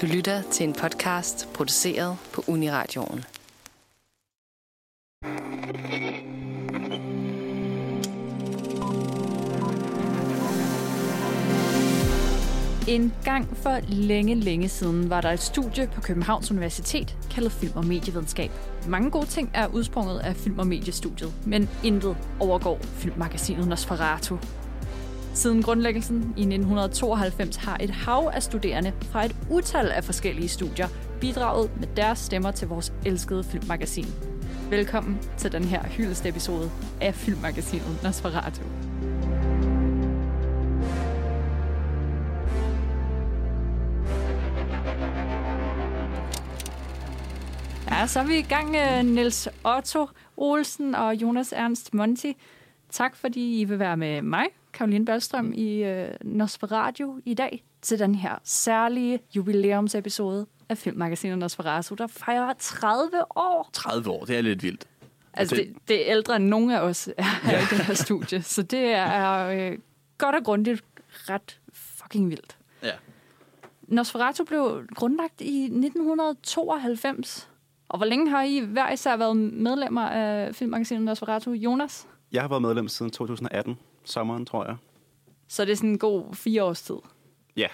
Du lytter til en podcast produceret på Uniradioen. En gang for længe, længe siden var der et studie på Københavns Universitet kaldet Film- og Medievidenskab. Mange gode ting er udsprunget af film- og mediestudiet, men intet overgår filmmagasinet Nosferatu. Siden grundlæggelsen i 1992 har et hav af studerende fra et utal af forskellige studier bidraget med deres stemmer til vores elskede filmmagasin. Velkommen til den her hyldeste episode af filmmagasinet Nosferatu. Ja, så er vi i gang, øh, Niels Otto Olsen og Jonas Ernst Monti. Tak, fordi I vil være med mig, Karoline Ballstrøm, i uh, Nosferatu i dag til den her særlige jubilæumsepisode af filmmagasinet Nosferatu, der fejrer 30 år. 30 år, det er lidt vildt. Altså, det, det er ældre end nogen af os er her i det her studie, så det er øh, godt og grundigt ret fucking vildt. Ja. Nosferatu blev grundlagt i 1992. Og hvor længe har I hver især været medlemmer af filmmagasinet Nosferatu? Jonas? Jeg har været medlem siden 2018, sommeren, tror jeg. Så det er sådan en god fire års tid. Ja.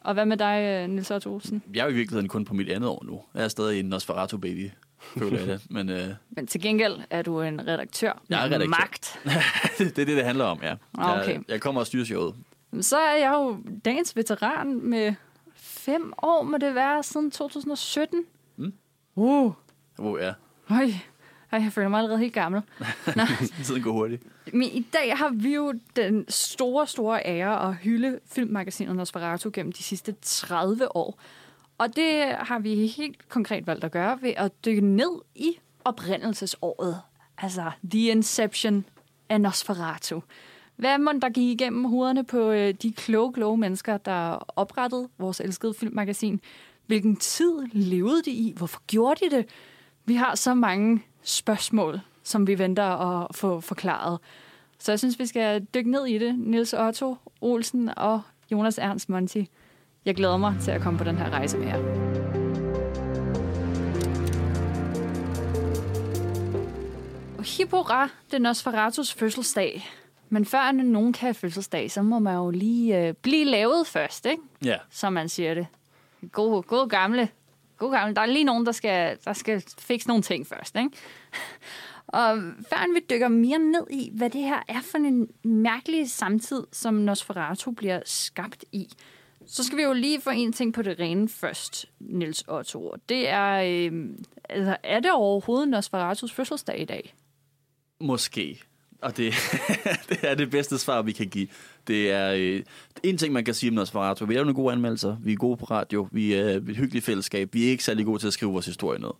Og hvad med dig, Nils Otto Olsen? Jeg er jo i virkeligheden kun på mit andet år nu. Jeg er stadig en Nosferatu-baby, føler jeg det. Men øh, Men til gengæld er du en redaktør Jeg er med redaktør. magt. det er det, det handler om, ja. Ah, okay. Jeg, jeg kommer og styrer showet. Så er jeg jo dagens veteran med fem år, må det være, siden 2017. Mm. Uh, Hvor ja, høj. Ej, jeg føler mig allerede helt gammel. Nå, tiden går hurtigt. Men i dag har vi jo den store, store ære at hylde filmmagasinet Nosferatu gennem de sidste 30 år. Og det har vi helt konkret valgt at gøre ved at dykke ned i oprindelsesåret. Altså The Inception af Nosferatu. Hvad må der gik igennem hovederne på øh, de kloge, kloge mennesker, der oprettede vores elskede filmmagasin? Hvilken tid levede de i? Hvorfor gjorde de det? Vi har så mange spørgsmål, som vi venter at få forklaret. Så jeg synes, vi skal dykke ned i det. Nils Otto Olsen og Jonas Ernst Monti. Jeg glæder mig til at komme på den her rejse med jer. Og hip hurra, det er Nosferatus fødselsdag. Men før nogen kan have fødselsdag, så må man jo lige øh, blive lavet først, ikke? Ja, som man siger det. God, god gamle. God gammel, Der er lige nogen, der skal, der skal fikse nogle ting først, ikke? Og før vi dykker mere ned i, hvad det her er for en mærkelig samtid, som Nosferatu bliver skabt i, så skal vi jo lige få en ting på det rene først, Nils Otto. Det er, øh, altså, er det overhovedet Nosferatus fødselsdag i dag? måske. Og det, det er det bedste svar, vi kan give. Det er øh, en ting, man kan sige om Nosferatu. Vi laver nogle gode anmeldelser. Vi er gode på radio. Vi er et hyggeligt fællesskab. Vi er ikke særlig gode til at skrive vores historie ned.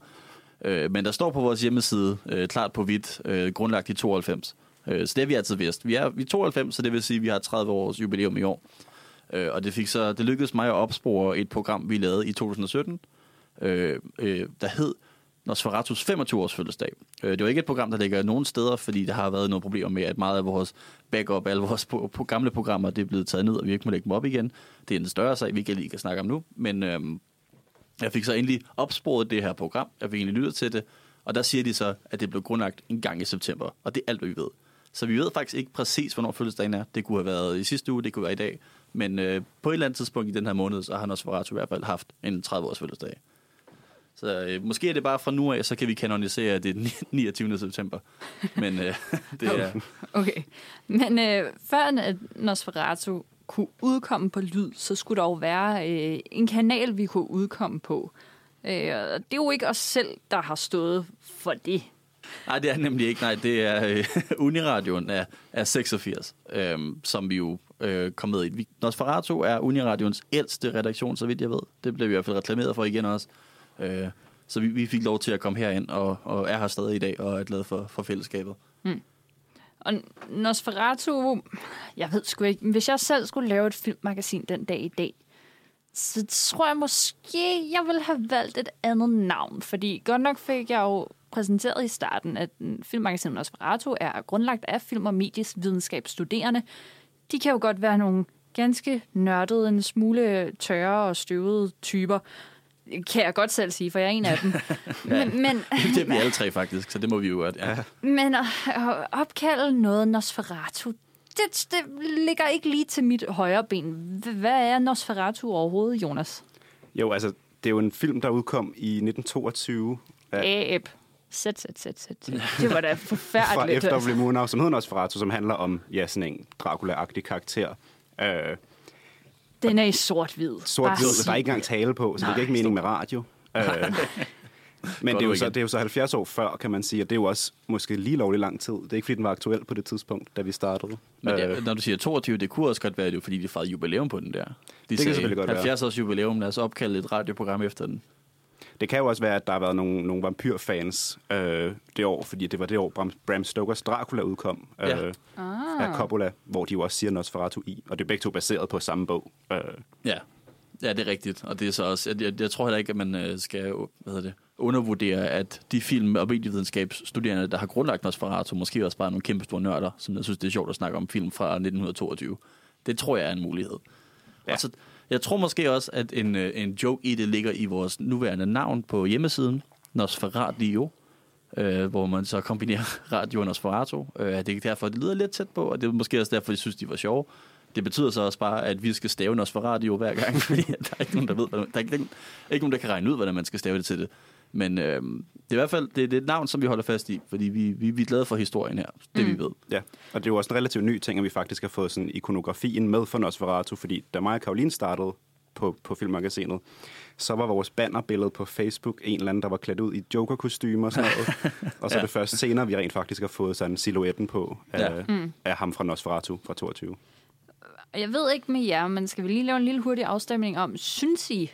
Øh, men der står på vores hjemmeside, øh, klart på hvidt, øh, grundlagt i 92. Øh, så det har vi altid vidst. Vi er, vi er 92, så det vil sige, at vi har 30 års jubilæum i år. Øh, og det, fik så, det lykkedes mig at opspore et program, vi lavede i 2017, øh, øh, der hed Nosferatus 25-års fødselsdag. Øh, det var ikke et program, der ligger nogen steder, fordi der har været nogle problemer med, at meget af vores backup, alle vores på, på gamle programmer, det er blevet taget ned, og vi ikke må lægge dem op igen. Det er en større sag, vi ikke lige kan snakke om nu, men øhm, jeg fik så endelig opsporet det her program. Jeg fik egentlig lyttet til det, og der siger de så, at det blev grundlagt en gang i september, og det er alt, hvad vi ved. Så vi ved faktisk ikke præcis, hvornår fødselsdagen er. Det kunne have været i sidste uge, det kunne være i dag. Men øh, på et eller andet tidspunkt i den her måned, så har Nosferatu i hvert fald haft en 30-års fødselsdag. Så øh, måske er det bare fra nu af, så kan vi kanonisere, det er den 29. september. Men øh, det er... Okay. Men øh, før at Nosferatu kunne udkomme på lyd, så skulle der jo være øh, en kanal, vi kunne udkomme på. Øh, det er jo ikke os selv, der har stået for det. Nej, det er nemlig ikke. Nej, det er øh, Uniradioen er, er 86, øh, som vi jo øh, kom med i. Nosferatu er Uniradions ældste redaktion, så vidt jeg ved. Det blev vi i hvert fald reklameret for igen også. Øh, så vi, vi fik lov til at komme herind og, og er her stadig i dag og er glade for, for fællesskabet. Mm. Og Nosferatu, jeg ved sgu ikke, hvis jeg selv skulle lave et filmmagasin den dag i dag, så tror jeg måske, jeg ville have valgt et andet navn. Fordi godt nok fik jeg jo præsenteret i starten, at filmmagasinet Nosferatu er grundlagt af film- og medies videnskabsstuderende. De kan jo godt være nogle ganske nørdede, en smule tørre og støvede typer. Kan jeg godt selv sige, for jeg er en af dem. men, men, Det er vi alle tre faktisk, så det må vi jo godt. Ja. men at at opkalde noget Nosferatu, det, det ligger ikke lige til mit højre ben. Hvad er Nosferatu overhovedet, Jonas? Jo, altså, det er jo en film, der udkom i 1922 af, Æb. Sæt, sæt, sæt, sæt. Det var da fra forfærdeligt. altså. F.W. Murnau, som hedder Nosferatu, som handler om ja, sådan en Dracula-agtig karakter. Øh, Den er i sort-hvid. sort Bare hvid, sig der er ikke engang det. tale på, så det Nej, giver ikke mening med radio. Øh, men det er, jo så, det er jo så 70 år før, kan man sige, og det er jo også måske lige lovlig lang tid. Det er ikke, fordi den var aktuel på det tidspunkt, da vi startede. Men Øh, ja, når du siger 22, det kunne også godt være, det er jo fordi, de fejrede jubilæum på den der. De kan selvfølgelig godt være. 70 års jubilæum, lad os opkalde et radioprogram efter den. Det kan jo også være, at der har været nogle, nogle vampyrfans øh, det år, fordi det var det år, Bram, Bram Stokers Dracula udkom øh, Ja. Ah. af Coppola, hvor de jo også siger Nosferatu i, og det er begge to baseret på samme bog. Øh, Ja. ja, det er rigtigt. Og det er så også, jeg, jeg, jeg tror heller ikke, at man øh, skal hvad hedder det, undervurdere, at de film- og medievidenskabsstuderende, der har grundlagt Nosferatu, måske også bare er nogle kæmpe store nørder, som jeg synes, det er sjovt at snakke om film fra 1922. Det tror jeg er en mulighed. Ja. Ja. Og så, jeg tror måske også, at en, øh, en joke i det ligger i vores nuværende navn på hjemmesiden, Nosferatio, øh, hvor man så kombinerer radio og Nosferatu. Øh, det er derfor, det lyder lidt tæt på, og det er måske også derfor, jeg synes, de var sjove. Det betyder så også bare, at vi skal stave Nosferatio hver gang, fordi der er ikke nogen, der ved, hvordan, der er ikke, ikke nogen, der kan regne ud, hvordan man skal stave det til det. Men øh, det er i hvert fald det, det er et navn, som vi holder fast i, fordi vi, vi, vi er glade for historien her, det mm. vi ved. ja, og det er jo også en relativt ny ting, at vi faktisk har fået sådan ikonografien med for Nosferatu, fordi da mig og Karoline startede på, på filmmagasinet, så var vores bannerbillede på Facebook en eller anden, der var klædt ud i Joker-kostymer og sådan noget. og så er det først senere, vi rent faktisk har fået sådan silhuetten på af, Ja. ja. mm. af ham fra Nosferatu fra 22. Og Jeg ved ikke med jer, men skal vi lige lave en lille hurtig afstemning om, synes I,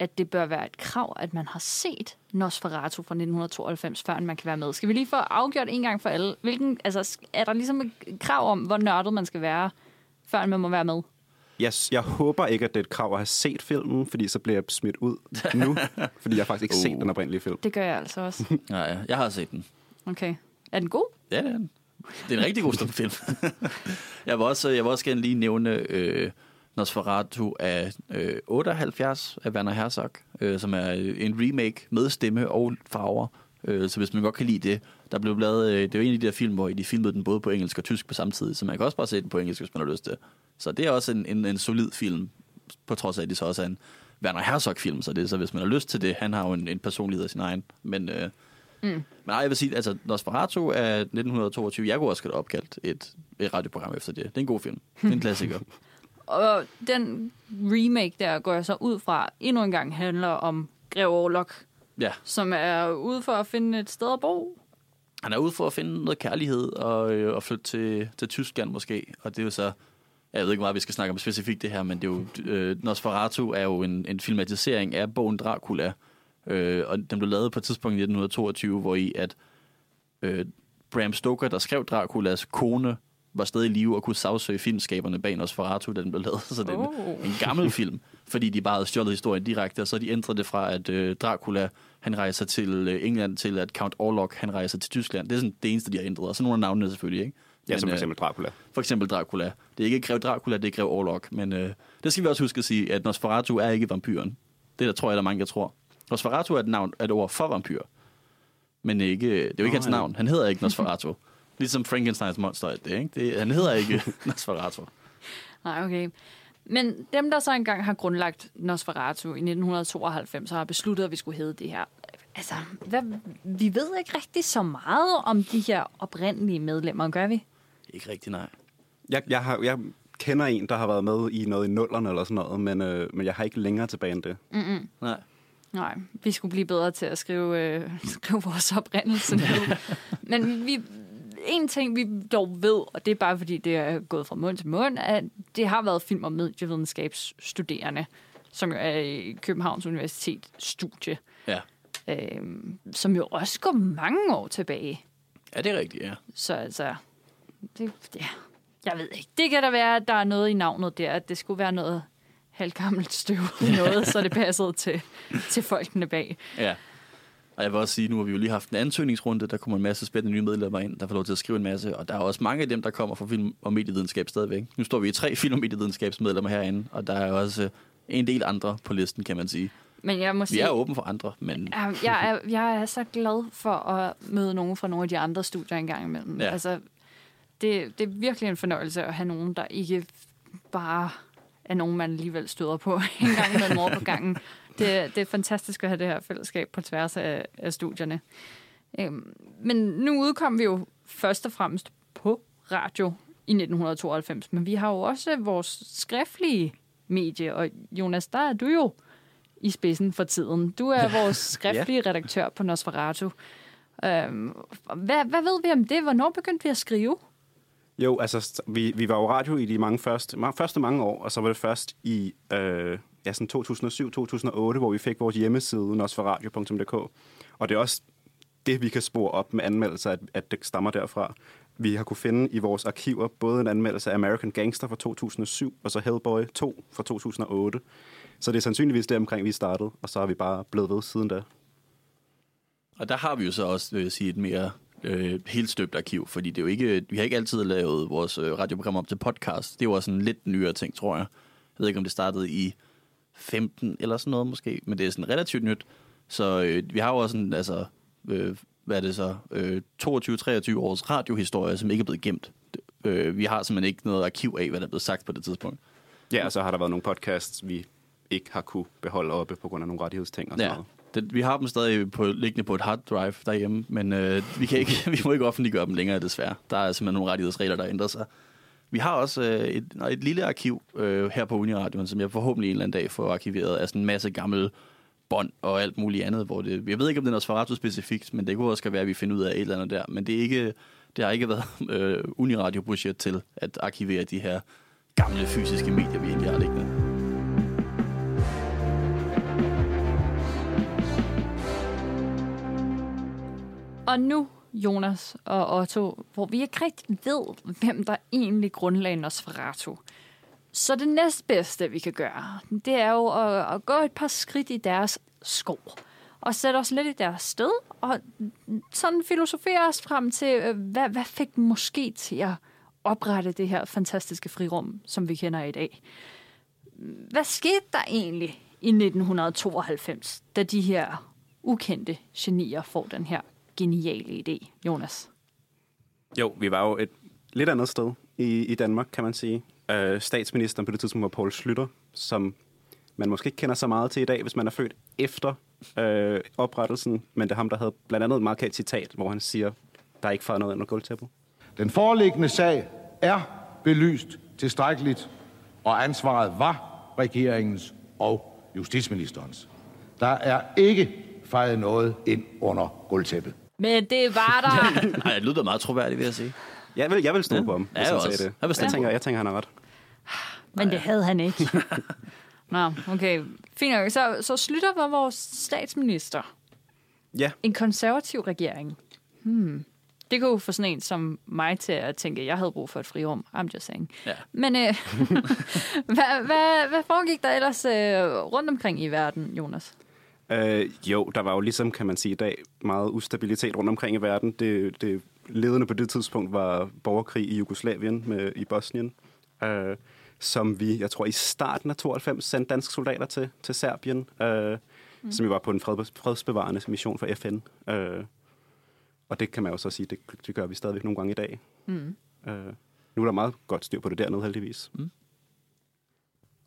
at det bør være et krav, at man har set Nosferatu fra 1992, før man kan være med? Skal vi lige få afgjort en gang for alle? Hvilken, altså, er der ligesom et krav om, hvor nørdet man skal være, før man må være med? Jeg, jeg håber ikke, at det er et krav at have set filmen, fordi så bliver jeg smidt ud nu, fordi jeg har faktisk ikke uh. set den oprindelige film. Det gør jeg altså også. Nej, jeg har set den. Okay. Er den god? Ja, det er den. Det er en rigtig god stumfilm. jeg, vil også, jeg vil også gerne lige nævne øh, Nosferatu af øh, 78 af Werner Herzog, øh, som er en remake med stemme og farver. Øh, så hvis man godt kan lide det, der blev lavet, øh, det er jo en af de der film, hvor de filmede den både på engelsk og tysk på samme tid, så man kan også bare se den på engelsk, hvis man har lyst til. Så det er også en, en, en solid film, på trods af, at det så også er en Werner Herzog-film, så det er så, hvis man har lyst til det, han har jo en, en personlighed af sin egen, men... Øh, Mm. Men nej, jeg vil sige, altså Nosferatu er 1922. Jeg kunne også have opkaldt et, et radioprogram efter det. Det er en god film. Det er en klassiker. Og den remake der går jeg så ud fra, endnu en gang handler om Grev Orlok, ja, som er ude for at finde et sted at bo. han er ude for at finde noget kærlighed og, øh, og flytte til, til Tyskland måske. Og det er jo så... Jeg ved ikke meget, vi skal snakke om specifikt det her, men det er jo, øh, Nosferatu er jo en, en filmatisering af bogen Dracula. Øh, og den blev lavet på et tidspunkt i 1922, hvor i at øh, Bram Stoker, der skrev Draculas kone, var stadig i live og kunne sagsøge filmskaberne bag Nosferatu, da den blev lavet. Så det er en, Oh. en gammel film, fordi de bare havde stjålet historien direkte, og så de ændrede det fra, at øh, Dracula han rejser til øh, England, til at Count Orlok han rejser til Tyskland. Det er sådan det eneste, de har ændret. Og så nogle af navnene selvfølgelig, ikke? Ja, som for øh, eksempel Dracula. for eksempel Dracula. Det er ikke Grev Dracula, det er Grev Orlok. Men øh, det skal vi også huske at sige, at Nosferatu er ikke vampyren. Det der tror jeg, der er mange, der tror. Nosferatu er et, navn, er et ord for vampyr. Men ikke, det er jo ikke Nå, hans ja. navn. Han hedder ikke Nosferatu. Ligesom Frankensteins monster. er Det, ikke? Det, han hedder ikke Nosferatu. Nej, okay. Men dem, der så engang har grundlagt Nosferatu i 1992, har besluttet, at vi skulle hedde det her. Altså, hvad, vi ved ikke rigtig så meget om de her oprindelige medlemmer, gør vi? Ikke rigtig, nej. Jeg, jeg, har, jeg kender en, der har været med i noget i nullerne eller sådan noget, men, øh, men jeg har ikke længere tilbage end det. nej. Nej, vi skulle blive bedre til at skrive, øh, skrive vores oprindelse. Men vi, en ting, vi dog ved, og det er bare fordi, det er gået fra mund til mund, at det har været film- og medievidenskabsstuderende, som jo er i Københavns Universitet studie, Ja. øh, som jo også går mange år tilbage. ja, det er rigtigt, ja. Så altså, det, ja, jeg ved ikke. Det kan da være, at der er noget i navnet der, at det skulle være noget halvgammelt støv noget, så det passede til, til folkene bag. ja. Og jeg vil også sige, nu har vi jo lige haft en ansøgningsrunde, der kommer en masse spændende nye medlemmer ind, der får lov til at skrive en masse, og der er også mange af dem, der kommer fra film- og medievidenskab stadigvæk. Nu står vi i tre film- og medievidenskabsmedlemmer herinde, og der er også øh, en del andre på listen, kan man sige. Men jeg må Vi sige, er åbne for andre, men Ja, jeg, er, jeg er så glad for at møde nogen fra nogle af de andre studier en gang imellem. Ja. Altså, det, det er virkelig en fornøjelse at have nogen, der ikke bare er nogen, man alligevel støder på en gang imellem over på gangen. Det, det er fantastisk at have det her fællesskab på tværs af, af studierne. Øhm, men nu udkom vi jo først og fremmest på radio i 1992, men vi har jo også vores skriftlige medie, og Jonas, der er du jo i spidsen for tiden. Du er vores skriftlige redaktør på Nosferatu. Øhm, hvad, hvad ved vi om det? Hvornår begyndte vi at skrive? Jo, altså, vi, vi var jo radio i de mange første, mange, første mange år, og så var det først i øh, ja, sådan 2007-2008, hvor vi fik vores hjemmeside, nosferadio.dk. Og det er også det, vi kan spore op med anmeldelser, at, at det stammer derfra. Vi har kunne finde i vores arkiver både en anmeldelse af American Gangster fra 2007, og så Hellboy 2 fra 2008. Så det er sandsynligvis der omkring, vi startede, og så har vi bare blevet ved siden da. Og der har vi jo så også, vil jeg sige, et mere øh, helt støbt arkiv, fordi det er jo ikke, vi har ikke altid lavet vores øh, radioprogram op til podcast. Det er jo også en lidt nyere ting, tror jeg. Jeg ved ikke, om det startede i 15 eller sådan noget måske, men det er sådan relativt nyt. Så øh, vi har jo også en, altså, øh, hvad er det så, øh, 22-23 års radiohistorie, som ikke er blevet gemt. Øh, vi har simpelthen ikke noget arkiv af, hvad der er blevet sagt på det tidspunkt. Ja, og så har der været nogle podcasts, vi ikke har kunne beholde oppe på grund af nogle rettighedsting og sådan Ja. noget. Det, vi har dem stadig på, liggende på et hard drive derhjemme, men øh, vi, kan ikke, vi må ikke offentliggøre dem længere, desværre. Der er simpelthen nogle rettighedsregler, der ændrer sig. Vi har også øh, et, et lille arkiv øh, her på Uniradioen, som jeg forhåbentlig en eller anden dag får arkiveret af sådan en masse gamle bånd og alt muligt andet, hvor det, jeg ved ikke, om det er noget Sferato specifikt, men det kunne også være, at vi finder ud af et eller andet der. Men det, er ikke, det har ikke været øh, Uniradio-budget til at arkivere de her gamle fysiske medier, vi egentlig har liggende. Og nu, Jonas og Otto, hvor vi ikke rigtig ved, hvem der egentlig grundlagde Nosferatu. Så det næstbedste, vi kan gøre, det er jo at, at gå et par skridt i deres skov. Og sætte os lidt i deres sted, og sådan filosofere os frem til, øh, hvad, hvad fik dem måske til at oprette det her fantastiske frirum, som vi kender i dag. Hvad skete der egentlig i 1992, da de her ukendte genier får den her geniale idé, Jonas? Jo, vi var jo et lidt andet sted i, i Danmark, kan man sige. Øh, statsministeren på det tidspunkt var Poul Slytter, som man måske ikke kender så meget til i dag, hvis man er født efter øh, oprettelsen. Men det er ham, der havde blandt andet et meget kendt citat, hvor han siger, der er ikke faret noget under gulvtæppet. Den foreliggende sag er belyst tilstrækkeligt, og ansvaret var regeringens og justitsministerens. Der er ikke fejret noget ind under gulvtæppet. Men det var der. Nej, det lyder meget troværdigt, vil jeg sige. Jeg vil, jeg vil stå Ja. på ham, Ja, hvis jeg han sagde det. Jeg Jeg tænker, jeg tænker, han har ret. Men det havde han ikke. Nå, okay. Fint nok. Så, så Slytter var vores statsminister. Ja, En konservativ regering. Hmm. Det kunne jo få sådan en som mig til at tænke, at jeg havde brug for et frirum. I'm just saying. Ja. Men øh, hvad, hvad, hvad foregik der ellers øh, rundt omkring i verden, Jonas? Øh, jo, der var jo ligesom, kan man sige i dag, meget ustabilitet rundt omkring i verden. Det, det ledende på det tidspunkt var borgerkrig i Jugoslavien, med, i Bosnien, øh, som vi, jeg tror, i starten af 92 sendte danske soldater til, til Serbien, øh, mm. som jo var på en fred, fredsbevarende mission for FN. Øh, og det kan man jo så sige, det, det gør vi stadigvæk nogle gange i dag. Mm. Øh, nu er der meget godt styr på det dernede, heldigvis.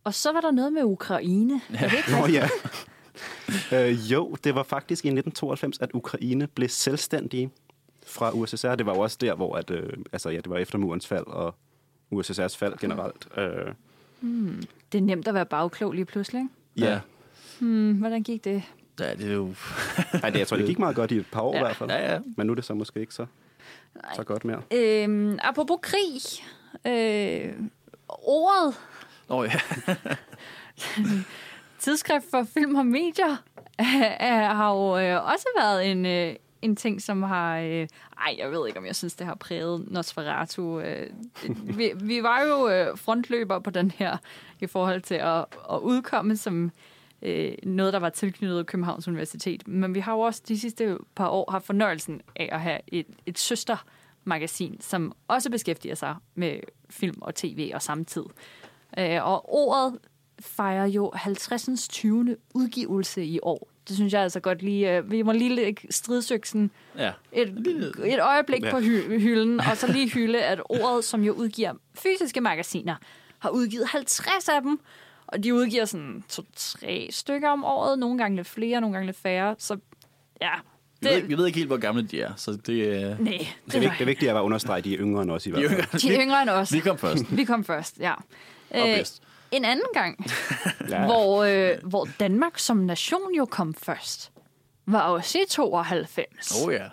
Og så var der noget med Ukraine. Er det ikke Nå ja. øh, jo, det var faktisk i 1992, at Ukraine blev selvstændige fra USSR. Det var jo også der, hvor at, øh, altså, ja, det var efter murens fald og USSR's fald generelt. Øh, Det er nemt at være bagklog lige pludselig. ikke? ja. Hmm, hvordan gik det? Ja, det er jo... Ej, det, jeg tror, det gik meget godt i et par år Ja. i hvert fald. Ja, ja. Men nu er det så måske ikke så, så godt mere. Øhm, apropos krig. Øh, ordet Nå, ja. Tidsskrift for Film og Medier har jo øh, også været en, øh, en ting, som har... Øh, ej, jeg ved ikke, om jeg synes, det har præget Nosferatu. Øh, vi, vi var jo øh, frontløber på den her i forhold til at, at udkomme som øh, noget, der var tilknyttet Københavns Universitet. Men vi har jo også de sidste par år haft fornøjelsen af at have et, et søstermagasin, som også beskæftiger sig med film og tv og samtid. Øh, og ordet fejrer jo 50. 20. udgivelse i år. Det synes jeg altså godt lige... Øh, vi må lige lægge stridsøksen Ja. et, et øjeblik Ja. på hy- hylden, og så lige hylde, at ordet, som jo udgiver fysiske magasiner, har udgivet 50 af dem, og de udgiver sådan to-tre stykker om året, nogle gange lidt flere, nogle gange lidt færre, så ja, Vi, ved, det, ikke- vi ved ikke helt, hvor gamle de er, så det er... nej, Det er, det var, det er vigtigt at være understrege, at de er yngre end os i hvert fald. de er yngre end os. Vi kom først. Vi kom først, ja. Og Øh, bedst. En anden gang, Ja. hvor, øh, hvor Danmark som nation jo kom først, var også i 92. Oh ja.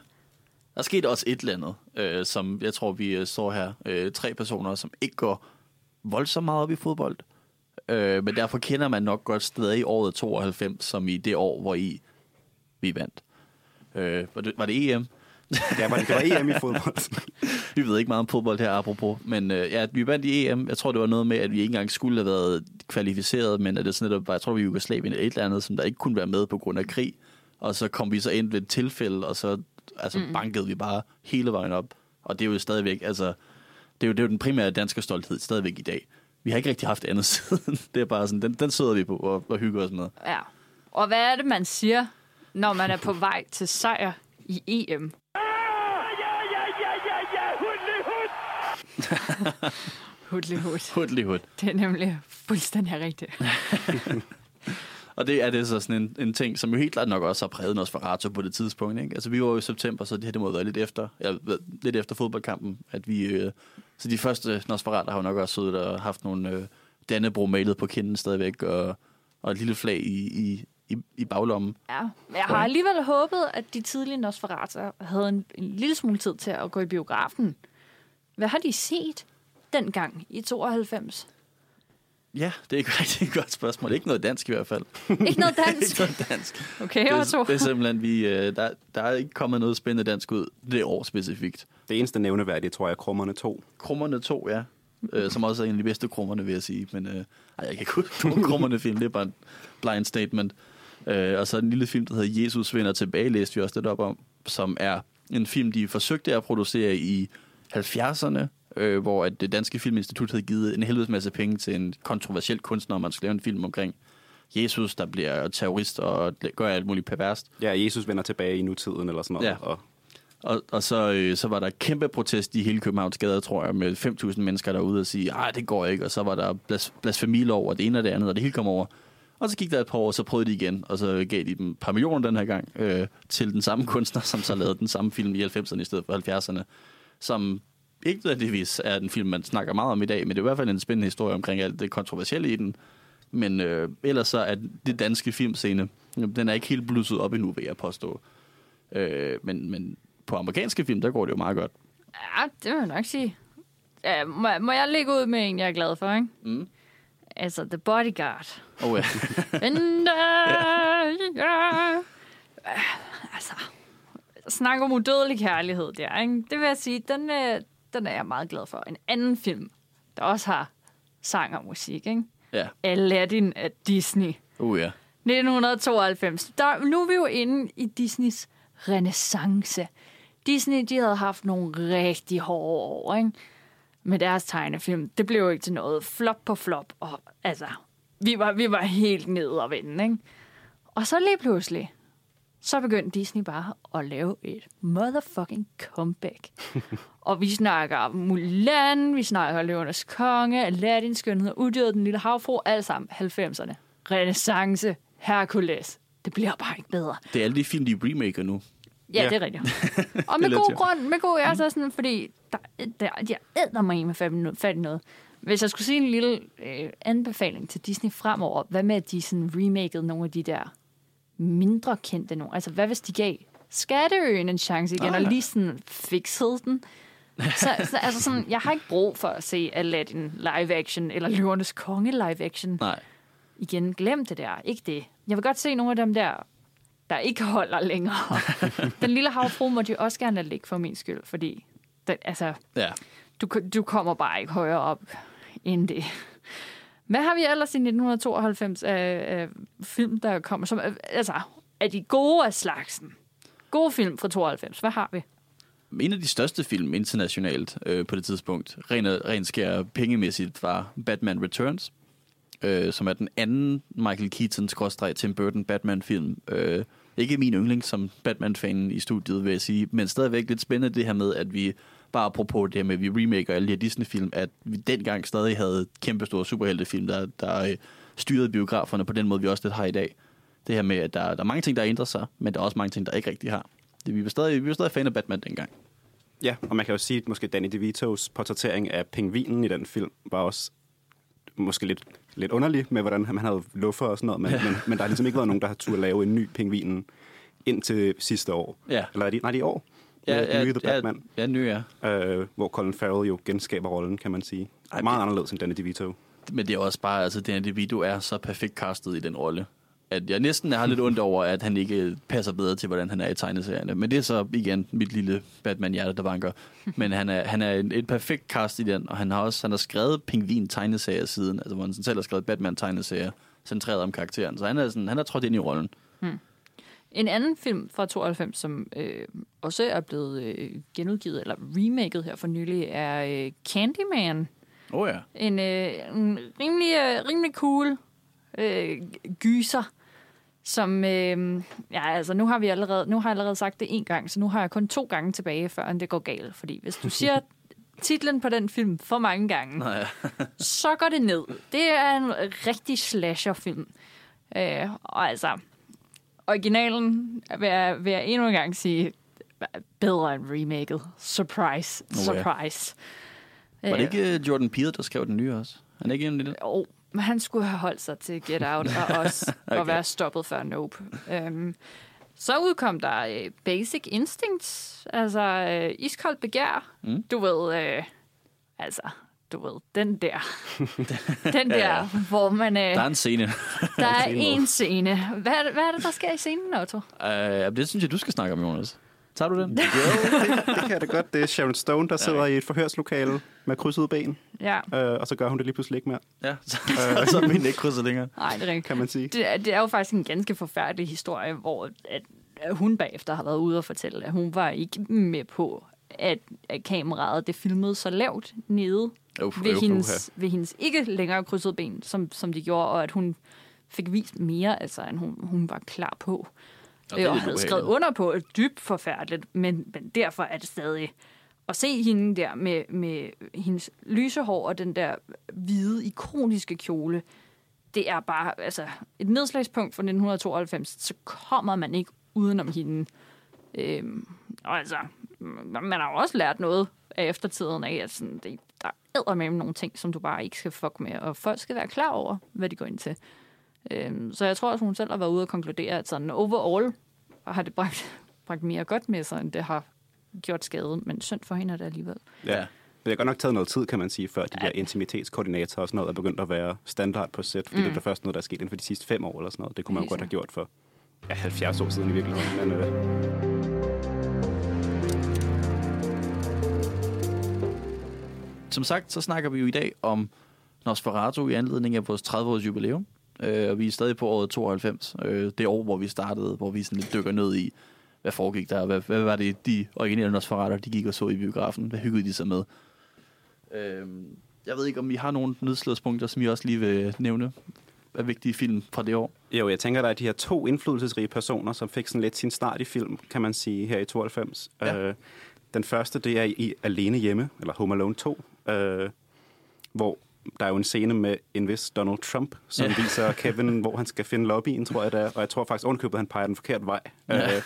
Der skete også et eller andet, øh, som jeg tror, vi øh, står her. Øh, tre personer, som ikke går voldsomt meget op i fodbold. Øh, men derfor kender man nok godt stadig året 92, som i det år, hvor I vi vandt. Øh, var, det, var det EM? Ja, var det, det var EM i fodbold. Vi ved ikke meget om fodbold her, apropos. Men øh, ja, vi vandt i EM. Jeg tror, det var noget med, at vi ikke engang skulle have været kvalificeret, men at det sådan netop var, jeg tror, vi var i Jugoslavien eller et eller andet, som der ikke kunne være med på grund af krig. Og så kom vi så ind ved et tilfælde, og så altså, mm. bankede vi bare hele vejen op. Og det er jo stadigvæk, altså, det er jo, det er jo den primære danske stolthed stadigvæk i dag. Vi har ikke rigtig haft andet siden. Det er bare sådan, den, den sidder vi på og, og hygger os med. Ja. Og hvad er det, man siger, når man er på vej til sejr i EM? Hudli hud. Hudlig hud. Det er nemlig fuldstændig rigtigt. Og det er det så sådan en, en ting, som jo helt klart nok også har præget Nosferatu på det tidspunkt. Ikke? Altså vi var jo i september, så det her det må have været lidt efter, ja, lidt efter fodboldkampen, at vi... Øh, så de første Nosferatu har jo nok også siddet og haft nogle øh, Dannebro malet på kinden stadigvæk, og, og et lille flag i, i, i, i baglommen. Ja. Men jeg har alligevel håbet, at de tidlige Nosferatu havde en, en lille smule tid til at gå i biografen. Hvad har de set dengang i 92? Ja, det er et rigtig godt spørgsmål. Ikke noget dansk i hvert fald. Ikke noget dansk. ikke noget dansk. Okay, Det Otto. er, det er simpelthen, vi, øh, der, der er ikke kommet noget spændende dansk ud det år specifikt. Det eneste nævneværdige, tror jeg, er Krummerne 2. Krummerne 2, ja. Øh, som også er en af de bedste krummerne, vil jeg sige. Men øh, ej, jeg kan ikke huske krummerne film. Det er bare en blind statement. Øh, og så en lille film, der hedder Jesus vender tilbage, læste vi også lidt op om, som er en film, de forsøgte at producere i 70'erne, øh, hvor at det danske filminstitut havde givet en helvedes masse penge til en kontroversiel kunstner, om man skulle lave en film omkring Jesus, der bliver terrorist og gør alt muligt perverst. Ja, Jesus vender tilbage i nutiden eller sådan noget. Ja. Og Og, og så, øh, så var der kæmpe protest i hele Københavns gader, tror jeg, med 5.000 mennesker derude og sige, nej, det går ikke. Og så var der blas, blasfemilov og det ene og det andet, og det hele kom over. Og så gik der et par år, og så prøvede de igen, og så gav de dem et par millioner den her gang øh, til den samme kunstner, som så lavede den samme film i 90'erne i stedet for 70'erne, som ikke nødvendigvis er den film, man snakker meget om i dag, men det er i hvert fald en spændende historie omkring alt det kontroversielle i den. Men øh, ellers så er det danske filmscene, den er ikke helt blusset op endnu, vil jeg påstå. Øh, men, men på amerikanske film, der går det jo meget godt. Ja, det vil jeg nok sige. Ja, må, må jeg lægge ud med en, jeg er glad for, ikke? Mm. Altså, The Bodyguard. Oh, ja. Men, øh, altså, snak om udødelig kærlighed der, ikke? Det vil jeg sige, den, øh, den er jeg meget glad for. En anden film, der også har sang og musik, ikke? ja. Aladdin af Disney. Uh, ja. 1992. Der, nu er vi jo inde i Disneys renaissance. Disney, de havde haft nogle rigtig hårde år, ikke? Med deres tegnefilm. Det blev jo ikke til noget. Flop på flop. Og altså, vi var, vi var helt nede og vende, ikke? Og så lige pludselig, så begyndte Disney bare at lave et motherfucking comeback. og vi snakker Mulan, vi snakker Løvernes Konge, Aladdin, Skønhed, Udyret, Den Lille Havfru, alt sammen 90'erne. Renaissance, Hercules. Det bliver bare ikke bedre. Det er alle de film, de remaker nu. Ja, Ja. det er rigtigt. Og med god grund, med god er så sådan, fordi der, der, jeg æder mig med fat, i- noget. Hvis jeg skulle sige en lille øh, anbefaling til Disney fremover, hvad med, at de sådan remakede nogle af de der mindre kendte nogle? Altså, hvad hvis de gav Skatteøen en chance igen, Ah, og lige sådan fiksede den? Så, så altså sådan, jeg har ikke brug for at se Aladdin live action, eller Løvernes Konge live action. Nej. Igen, glem det der. Ikke det. Jeg vil godt se nogle af dem der, der ikke holder længere. den lille havfru må de også gerne ligge for min skyld, fordi den, altså, Ja. du, du kommer bare ikke højere op end det. Hvad har vi ellers i 1992 af, af film, der kommer? Som, altså, er de gode af slagsen? Gode film fra 92. Hvad har vi? En af de største film internationalt øh, på det tidspunkt, rent, rent skær pengemæssigt, var Batman Returns, øh, som er den anden Michael Keaton-Tim Burton Batman-film. Øh, ikke min yndling som Batman-fan i studiet, vil jeg sige, men stadigvæk lidt spændende det her med, at vi bare apropos det her med, at vi remaker alle de her Disney-film, at vi dengang stadig havde kæmpe store superheltefilm, der, der øh, styrede biograferne på den måde, vi også lidt har i dag. Det her med, at der, der er mange ting, der ændrer sig, men der er også mange ting, der ikke rigtig har. Det, vi, var stadig, vi var stadig fan af Batman dengang. Ja, og man kan jo sige, at måske Danny DeVitos portrættering af pingvinen i den film var også måske lidt, lidt underlig med, hvordan han havde luffer og sådan noget, men, men, men der har ligesom ikke været nogen, der har turde lave en ny pingvinen indtil sidste år. Ja. Eller er det, nej, det er i år. med den nye The Batman, Ja, ny ja. øh, hvor Colin Farrell jo genskaber rollen, kan man sige. Ej, Meget det- anderledes end Danny DeVito. Men det er også bare, altså, her video er så perfekt castet i den rolle. At jeg næsten har lidt ondt over, at han ikke passer bedre til, hvordan han er i tegneserierne. Men det er så igen mit lille Batman-hjerte, der banker. Men han er, han er en, et perfekt cast i den, og han har også han har skrevet pingvin tegneserier siden, altså hvor han selv har skrevet Batman-tegneserier, centreret om karakteren. Så han er, sådan, han er trådt ind i rollen. En anden film fra 92, som øh, også er blevet øh, genudgivet, eller remaket her for nylig, er øh, Candyman. Oh, ja. En, øh, en rimelig, øh, rimelig cool øh, gyser, som, øh, ja, altså nu har vi allerede, nu har jeg allerede sagt det en gang, så nu har jeg kun to gange tilbage, før det går galt. Fordi hvis du siger titlen på den film for mange gange, Nå, ja. så går det ned. Det er en rigtig slasherfilm. Øh, og altså, originalen vil jeg, vil jeg endnu en gang sige, bedre end remaket. Surprise, Oh, ja. surprise. Var det ikke øh, Jordan Peele, der skrev den nye også? Han er ikke en i det? Jo, men han skulle have holdt sig til Get Out og os okay. Og være stoppet før Nope. Um, så udkom der uh, Basic Instincts, altså uh, iskoldt begær. Mm. Du ved, uh, altså, du ved, den der. den der, Ja, ja. hvor man... Uh, Der er en scene. der er en scene. Hvad hvad er det, der sker i scenen, Otto? uh, det synes jeg, du skal snakke om, Jonas. Tager du den? Jo, det, det kan jeg da godt. Det er Sharon Stone, der sidder i et forhørslokale med krydsede ben, Ja, øh, og så gør hun det lige pludselig ikke mere, ja, så, så er min ikke krydset længere. nej, det er rigtigt. kan man sige. Det er, det er jo faktisk en ganske forfærdelig historie, hvor at, at hun bagefter har været ude og fortælle, at hun var ikke med på, at, at kameraet det filmede så lavt nede Uf, ved, uf, hendes, ved hendes ikke længere krydsede ben, som, som de gjorde, og at hun fik vist mere, altså, end hun, hun var klar på. Og er Og, havde skrevet under på, at dybt forfærdeligt, men, men derfor er det stadig at se hende der med, med hendes lyse hår og den der hvide, ikoniske kjole, det er bare altså, et nedslagspunkt fra 1992, så kommer man ikke udenom hende. Øhm, og altså, man har jo også lært noget af eftertiden af, at sådan, det, der er med nogle ting, som du bare ikke skal fuck med, og folk skal være klar over, hvad de går ind til. Øhm, så jeg tror, at hun selv har været ude og konkludere, at sådan overall har det bragt, bragt mere godt med sig, end det har gjort skade, men synd for hende er det alligevel. Ja. Det har godt nok taget noget tid, kan man sige, før de der intimitetskoordinatorer og sådan noget er begyndt at være standard på sæt, fordi mm. det er først noget, der er sket inden for de sidste fem år eller sådan noget. Det kunne man jo godt have gjort for ja, 70 år siden i virkeligheden. Men, øh, Som sagt, så snakker vi jo i dag om Nosferatu i anledning af vores 30-års jubilæum. Øh, og vi er stadig på året 92. Øh, det år, hvor vi startede, hvor vi sådan lidt dykker ned i, hvad foregik der? Hvad, hvad var det, de originale Nosferatu, de gik og så i biografen? Hvad hyggede de sig med? Øh, jeg ved ikke, om I har nogle nedslagspunkter, som I også lige vil nævne af vigtige film fra det år. jo, jeg tænker, der er de her to indflydelsesrige personer, som fik sådan lidt sin start i film, kan man sige, her i 92. Ja. Øh, den første, det er i Alene Hjemme, eller Home Alone 2, øh, hvor der er jo en scene med en vis Donald Trump, som Ja. ja. viser Kevin, hvor han skal finde lobbyen, tror jeg det er. Og jeg tror faktisk ovenkøbet, han peger den forkerte vej. Ja. Øh,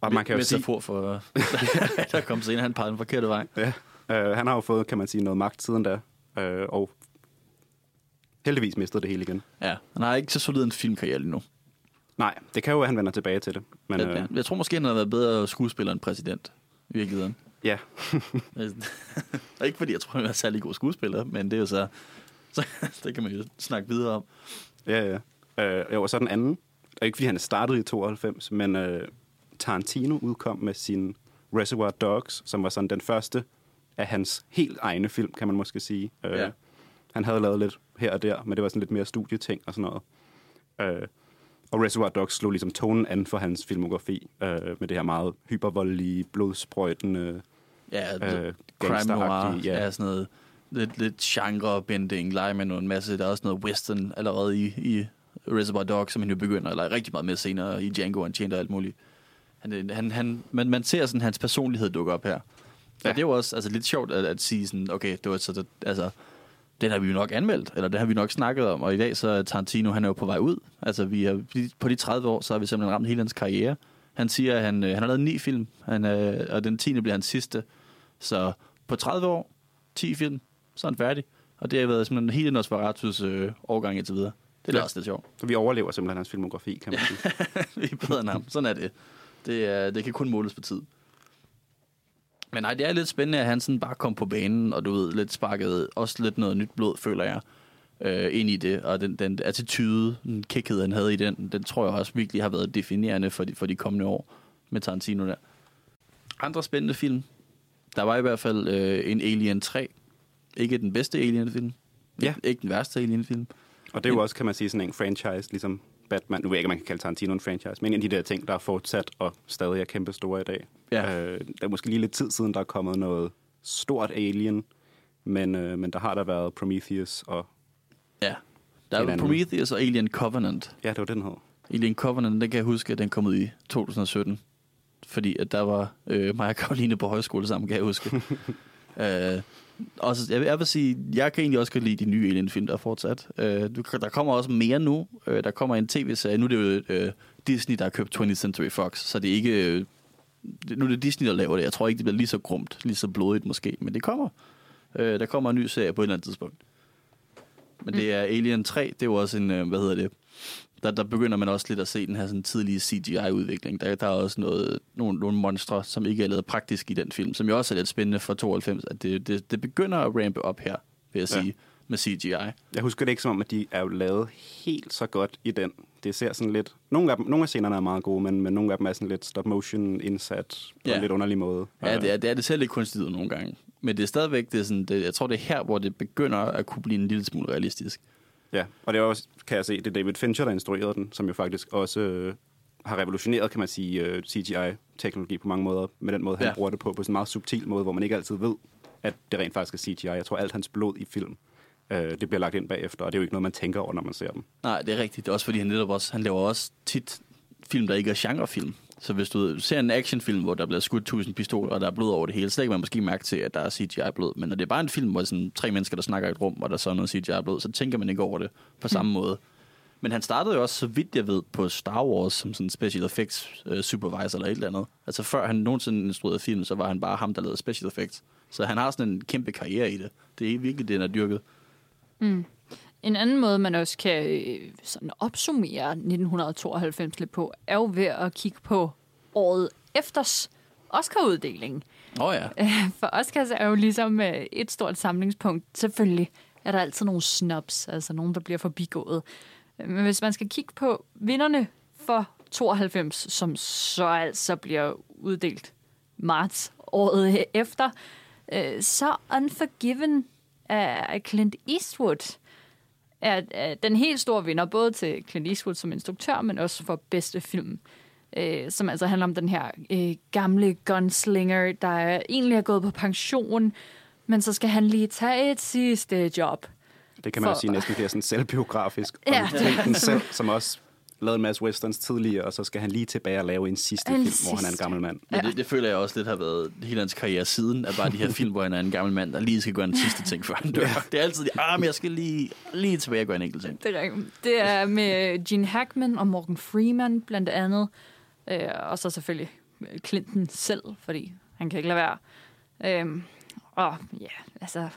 og man kan jo sige, får for, der kom senere, han pegede den forkerte vej. Ja, øh, han har jo fået, kan man sige, noget magt siden da, øh, og heldigvis mistet det hele igen. Ja, han har ikke så solid en filmkarriere lige nu. Nej, det kan jo være, at han vender tilbage til det. Men Men, øh, ja. Jeg tror måske, han har været bedre skuespiller end præsident, i virkeligheden. Ja, Og ikke fordi jeg tror, han er særlig god skuespiller, men det er jo så, så det kan man jo snakke videre om. ja, ja. Øh, jo, og så den anden, og ikke fordi han er startet i 92, men øh, Tarantino udkom med sin Reservoir Dogs, som var sådan den første af hans helt egne film, kan man måske sige. Øh, Ja. Han havde lavet lidt her og der, men det var sådan lidt mere studieting og sådan noget. Øh, og Reservoir Dogs slog ligesom tonen an for hans filmografi, øh, med det her meget hypervoldelige, blodsprøjtende, Ja, øh, crime noir, ja. ja, sådan noget lidt, lidt genre-bending, lege med en masse. Der er også noget western allerede i, i Reservoir Dogs, som han jo begynder at lege rigtig meget med senere i Django Unchained og alt muligt. Han, han, han, man, man ser sådan hans personlighed dukke op her. Ja. Og det er jo også altså, lidt sjovt at, at sige sådan, okay, det var så, det, altså, den har vi jo nok anmeldt, eller det har vi nok snakket om, og i dag så er Tarantino, han er jo på vej ud. Altså, vi er, på de 30 år, så har vi simpelthen ramt hele hans karriere. Han siger, at han, øh, han har lavet ni film, han, øh, og den 10. bliver hans sidste. Så på 30 år, 10 film, så er han færdig. Og det har været simpelthen hele Nosferatus øh, årgang indtil videre. Det er Ja. også lidt sjovt. Så vi overlever simpelthen hans filmografi, kan man sige. vi er bedre end ham. Sådan er det. Det, er, det kan kun måles på tid. Men nej, det er lidt spændende, at han sådan bare kom på banen, og du ved, lidt sparket også lidt noget nyt blod, føler jeg, øh, ind i det. Og den, den attitude, den kækhed, han havde i den, den tror jeg også virkelig har været definerende for de, for de kommende år med Tarantino der. Andre spændende film. Der var i hvert fald øh, en Alien 3. Ikke den bedste Alien-film. Ja. Ikke den værste Alien-film. Og det er jo også, kan man sige, sådan en franchise, ligesom Batman. Nu ved jeg ikke, man kan kalde Tarantino en franchise, men en af de der ting, der er fortsat og stadig er kæmpe store i dag. Ja. Øh, der er måske lige lidt tid siden, der er kommet noget stort Alien, men, øh, men der har der været Prometheus og... Ja. Der er. Prometheus og Alien Covenant. Ja, det var den hed. Alien Covenant, den kan jeg huske, at den kom ud i 2017. Fordi at der var øh, mig og Karoline på højskole sammen, kan jeg huske. øh, også, jeg, vil, jeg vil sige, jeg kan egentlig også godt lide de nye Alien-film, der er fortsat. Øh, du, der kommer også mere nu. Øh, der kommer en tv-serie. Nu er det jo øh, Disney, der har købt 20th Century Fox, så det er ikke... Øh, nu er det Disney, der laver det. Jeg tror ikke, det bliver lige så grumt, lige så blodigt måske, men det kommer. Øh, der kommer en ny serie på et eller andet tidspunkt. Men det er Alien 3, det er jo også en, øh, hvad hedder det, der, der begynder man også lidt at se den her sådan tidlige CGI-udvikling. Der, der er også noget, nogle, nogle monstre, som ikke er lavet praktisk i den film, som jo også er lidt spændende for 92, at det, det, det begynder at rampe op her, vil jeg Ja. sige, med CGI. Jeg husker det ikke som om, at de er jo lavet helt så godt i den. Det ser sådan lidt... Nogle af, dem, nogle af scenerne er meget gode, men, men nogle af dem er sådan lidt stop-motion indsat på Ja. en lidt underlig måde. Ja, det er, det er det selv lidt kunstigt nogle gange. Men det er stadigvæk, det er sådan, det, jeg tror, det er her, hvor det begynder at kunne blive en lille smule realistisk. Ja, og det er også, kan jeg se, det er David Fincher, der instruerede den, som jo faktisk også øh, har revolutioneret, kan man sige, øh, CGI-teknologi på mange måder, med den måde, han Ja. bruger det på, på sådan en meget subtil måde, hvor man ikke altid ved, at det rent faktisk er CGI. Jeg tror, alt hans blod i film, øh, det bliver lagt ind bagefter, og det er jo ikke noget, man tænker over, når man ser dem. Nej, det er rigtigt. Det er også fordi, han netop også, han laver også tit film, der ikke er genrefilm. Så hvis du ser en actionfilm, hvor der bliver skudt tusind pistoler, og der er blod over det hele, så lægger man måske mærke til, at der er CGI-blod. Men når det er bare en film, hvor sådan tre mennesker, der snakker i et rum, og der så er noget CGI-blod, så tænker man ikke over det på samme måde. Men han startede jo også, så vidt jeg ved, på Star Wars som sådan special effects øh, supervisor eller et eller andet. Altså før han nogensinde instruerede film, så var han bare ham, der lavede special effects. Så han har sådan en kæmpe karriere i det. Det er virkelig det, han har dyrket. En anden måde, man også kan øh, sådan opsummere 1992 lidt på, er jo ved at kigge på året efters Oscar-uddeling. Oh, ja. For Oscars er jo ligesom øh, et stort samlingspunkt. Selvfølgelig er der altid nogle snobs, altså nogen, der bliver forbigået. Men hvis man skal kigge på vinderne for 92, som så altså bliver uddelt marts året efter, øh, så Unforgiven af Clint Eastwood er, er den helt store vinder, både til Clint Eastwood som instruktør, men også for bedste film. Øh, som altså handler om den her øh, gamle gunslinger, der er, egentlig er gået på pension, men så skal han lige tage et sidste job. Det kan man For- jo sige næsten bliver sådan selvbiografisk. Ja. Og den selv, som også lavede en masse westerns tidligere, og så skal han lige tilbage og lave en sidste En film, hvor han er en sidste. gammel mand. Men Ja. det, det føler jeg også lidt har været hele hans karriere siden, at bare de her film, hvor han er en gammel mand, der lige skal gøre en sidste ting, før han dør. Det er altid, ah, men jeg skal lige, lige tilbage og gøre en enkelt ting. Det er, det er med Gene Hackman og Morgan Freeman blandt andet. Øh, og så selvfølgelig Clinton selv, fordi han kan ikke lade være. Øh, og ja, altså,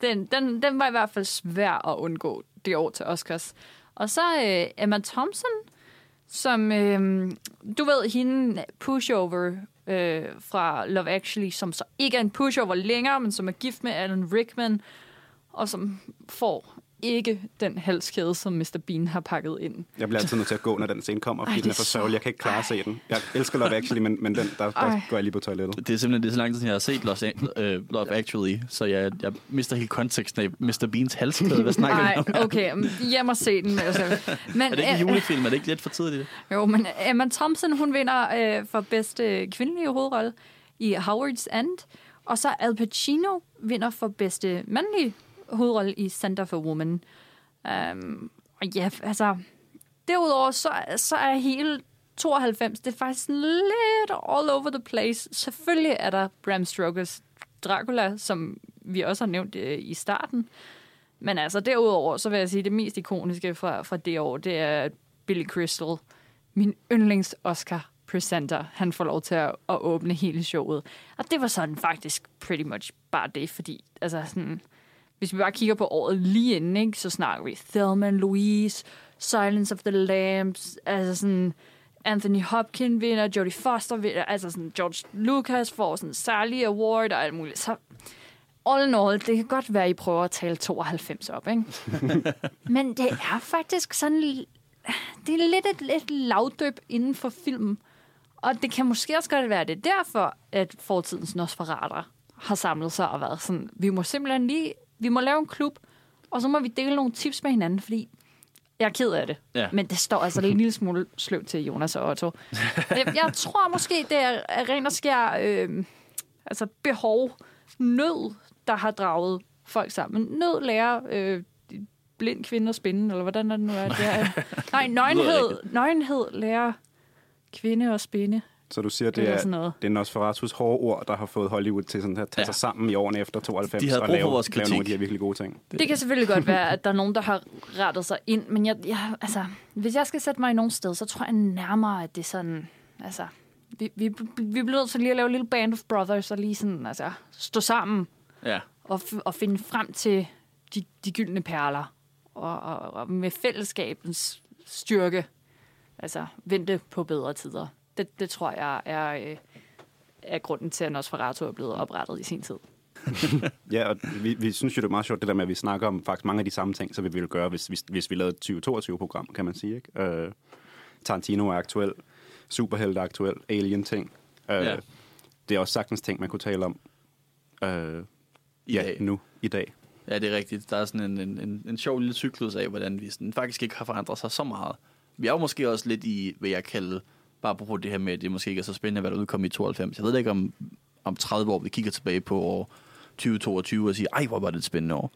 den, den, den var i hvert fald svær at undgå det år til Oscars. Og så øh, Emma Thompson, som, øh, du ved, hende pushover øh, fra Love Actually, som så ikke er en pushover længere, men som er gift med Alan Rickman, og som får ikke den halskæde, som Mr. Bean har pakket ind. Jeg bliver altid nødt til at gå, når den scene kommer, fordi Ej, Ej, den er for sørgelig. Jeg kan ikke klare at se den. Jeg elsker Love Actually, men, men den, der, der Ej. går jeg lige på toilettet. Det er simpelthen det er så lang tid, siden, jeg har set Los øh, Love Actually, så jeg, jeg mister helt konteksten af Mr. Beans halskæde. Hvad snakker om? okay, hjem og se den. Altså. Men, Er det ikke en øh, julefilm? Er det ikke lidt for tidligt? Jo, men Emma Thompson, hun vinder øh, for bedste kvindelige hovedrolle i Howard's End. Og så Al Pacino vinder for bedste mandlige hovedrolle i Center for Women. Um, og ja, altså... Derudover, så, så er hele 92, det er faktisk sådan lidt all over the place. Selvfølgelig er der Bram Stokers Dracula, som vi også har nævnt øh, i starten. Men altså, derudover, så vil jeg sige, det mest ikoniske fra, fra det år, det er Billy Crystal, min yndlings Oscar presenter, han får lov til at, at åbne hele showet. Og det var sådan faktisk pretty much bare det, fordi altså sådan, hvis vi bare kigger på året lige inden, ikke, så snakker vi Thelma Louise, Silence of the Lambs, altså sådan Anthony Hopkins vinder, Jodie Foster vinder, altså sådan George Lucas får sådan en særlig award og alt muligt. Så all in all, det kan godt være, at I prøver at tale 92 op, ikke? Men det er faktisk sådan, det er lidt et, et lavdøb inden for filmen. Og det kan måske også godt være, at det er derfor, at fortidens Nosferater har samlet sig og været sådan, vi må simpelthen lige, vi må lave en klub, og så må vi dele nogle tips med hinanden, fordi jeg er ked af det. Ja. Men det står altså en lille smule sløvt til Jonas og Otto. Jeg, jeg tror måske, det er er ren og skær øh, altså behov, nød, der har draget folk sammen. Nød lærer øh, blind kvinde at spinde, eller hvordan er det nu er. Det er nej, nøgenhed, nøgenhed lærer kvinde at spinde. Så du siger, det Eller er, sådan noget. det er Nosferatus hårde ord, der har fået Hollywood til sådan at tage Ja. sig sammen i årene efter 92 De havde og brug for lave, vores lave nogle af kritik. de her virkelig gode ting. Det kan selvfølgelig godt være, at der er nogen, der har rettet sig ind, men jeg, jeg, altså, hvis jeg skal sætte mig i nogen sted, så tror jeg nærmere, at det er sådan, altså, vi, vi, vi bliver nødt til lige at lave en lille band of brothers og lige sådan, altså, stå sammen Ja. og, f- og finde frem til de, de gyldne perler. Og, og, og med fællesskabens styrke, altså, vente på bedre tider. Det, det tror jeg er, øh, er grunden til, at Nosferatu er blevet oprettet i sin tid. Ja, og vi, vi synes jo, det er meget sjovt, det der med, at vi snakker om faktisk mange af de samme ting, som vi ville gøre, hvis, hvis, hvis vi lavede et 2022-program, kan man sige. Ikke? Øh, Tarantino er aktuel, Superheld er aktuel, Alien-ting. Øh, Ja. Det er også sagtens ting, man kunne tale om øh, I ja, dag. nu, i dag. Ja, det er rigtigt. Der er sådan en, en, en, en sjov lille cyklus af, hvordan vi sådan, faktisk ikke har forandret sig så meget. Vi er jo måske også lidt i, hvad jeg kalder, bare på det her med, at det måske ikke er så spændende, hvad der udkom i 92. Jeg ved ikke, om, om 30 år vi kigger tilbage på år 2022 og siger, ej, hvor var det et spændende år.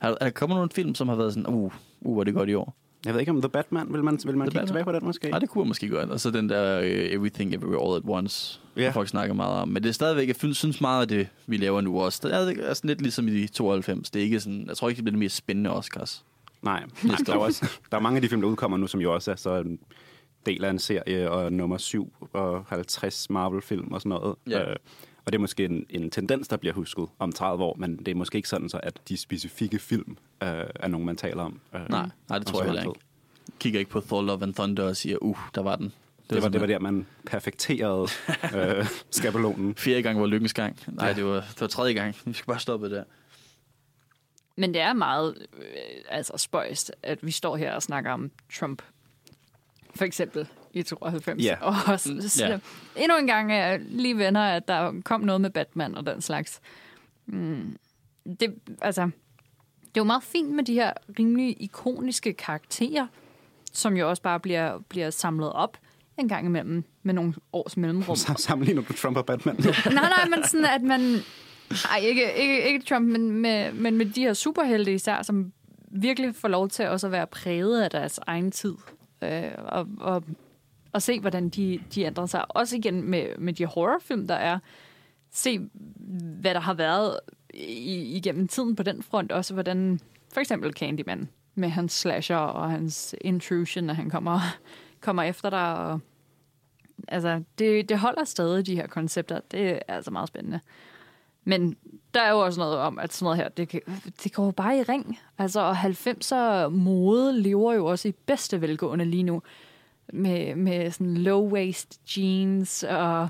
Er, er der kommet nogle film, som har været sådan, uh, uh, hvor det godt i år? Jeg ved ikke, om The Batman, vil man, vil man The kigge Batman? tilbage på den måske? Nej, det kunne jeg måske godt. Og så den der uh, Everything Everywhere All at Once, yeah. folk snakker meget om. Men det er stadigvæk, jeg synes- meget af det, vi laver nu også. Det er sådan lidt ligesom i de 92. Det er ikke sådan, jeg tror ikke, det bliver det mere spændende Oscars. Nej, Nej der, er også, der er mange af de film, der udkommer nu, som jo også er så del af en serie, og nummer 7 og 50 Marvel-film og sådan noget. Ja. Øh, og det er måske en, en tendens, der bliver husket om 30 år, men det er måske ikke sådan, så at de specifikke film øh, er nogen, man taler om. Øh, Nej, nej, det tror jeg ikke. Kigger ikke på Thor Love and Thunder og siger, uh, der var den. Det var, det var der, man perfekterede øh, skabelonen. Fjerde gang var lykkens gang. Nej, Ja. det, var, det var tredje gang. Vi skal bare stoppe der. Men det er meget øh, altså spøjst, at vi står her og snakker om Trump. For eksempel i 92. Ja. Og også, Mm, så, ja. endnu en gang er lige venner, at der kom noget med Batman og den slags. Mm, det, altså, det er jo meget fint med de her rimelig ikoniske karakterer, som jo også bare bliver, bliver samlet op en gang imellem med nogle års mellemrum. Sammenligner du Trump og Batman. nej, nej, men sådan, at man... Ej, ikke, ikke, ikke Trump, men med, men med de her superhelte især, som virkelig får lov til også at være præget af deres egen tid. Øh, og, og, og se, hvordan de, de ændrer sig. Også igen med, med de horrorfilm, der er. Se, hvad der har været i, igennem tiden på den front. Også hvordan for eksempel Candyman med hans slasher og hans intrusion, når han kommer, kommer efter dig. Og, altså, det, det holder stadig de her koncepter. Det er altså meget spændende. Men der er jo også noget om, at sådan noget her, det, kan, det går jo bare i ring. Altså, og 90'er mode lever jo også i bedste velgående lige nu. Med, med sådan low-waist jeans og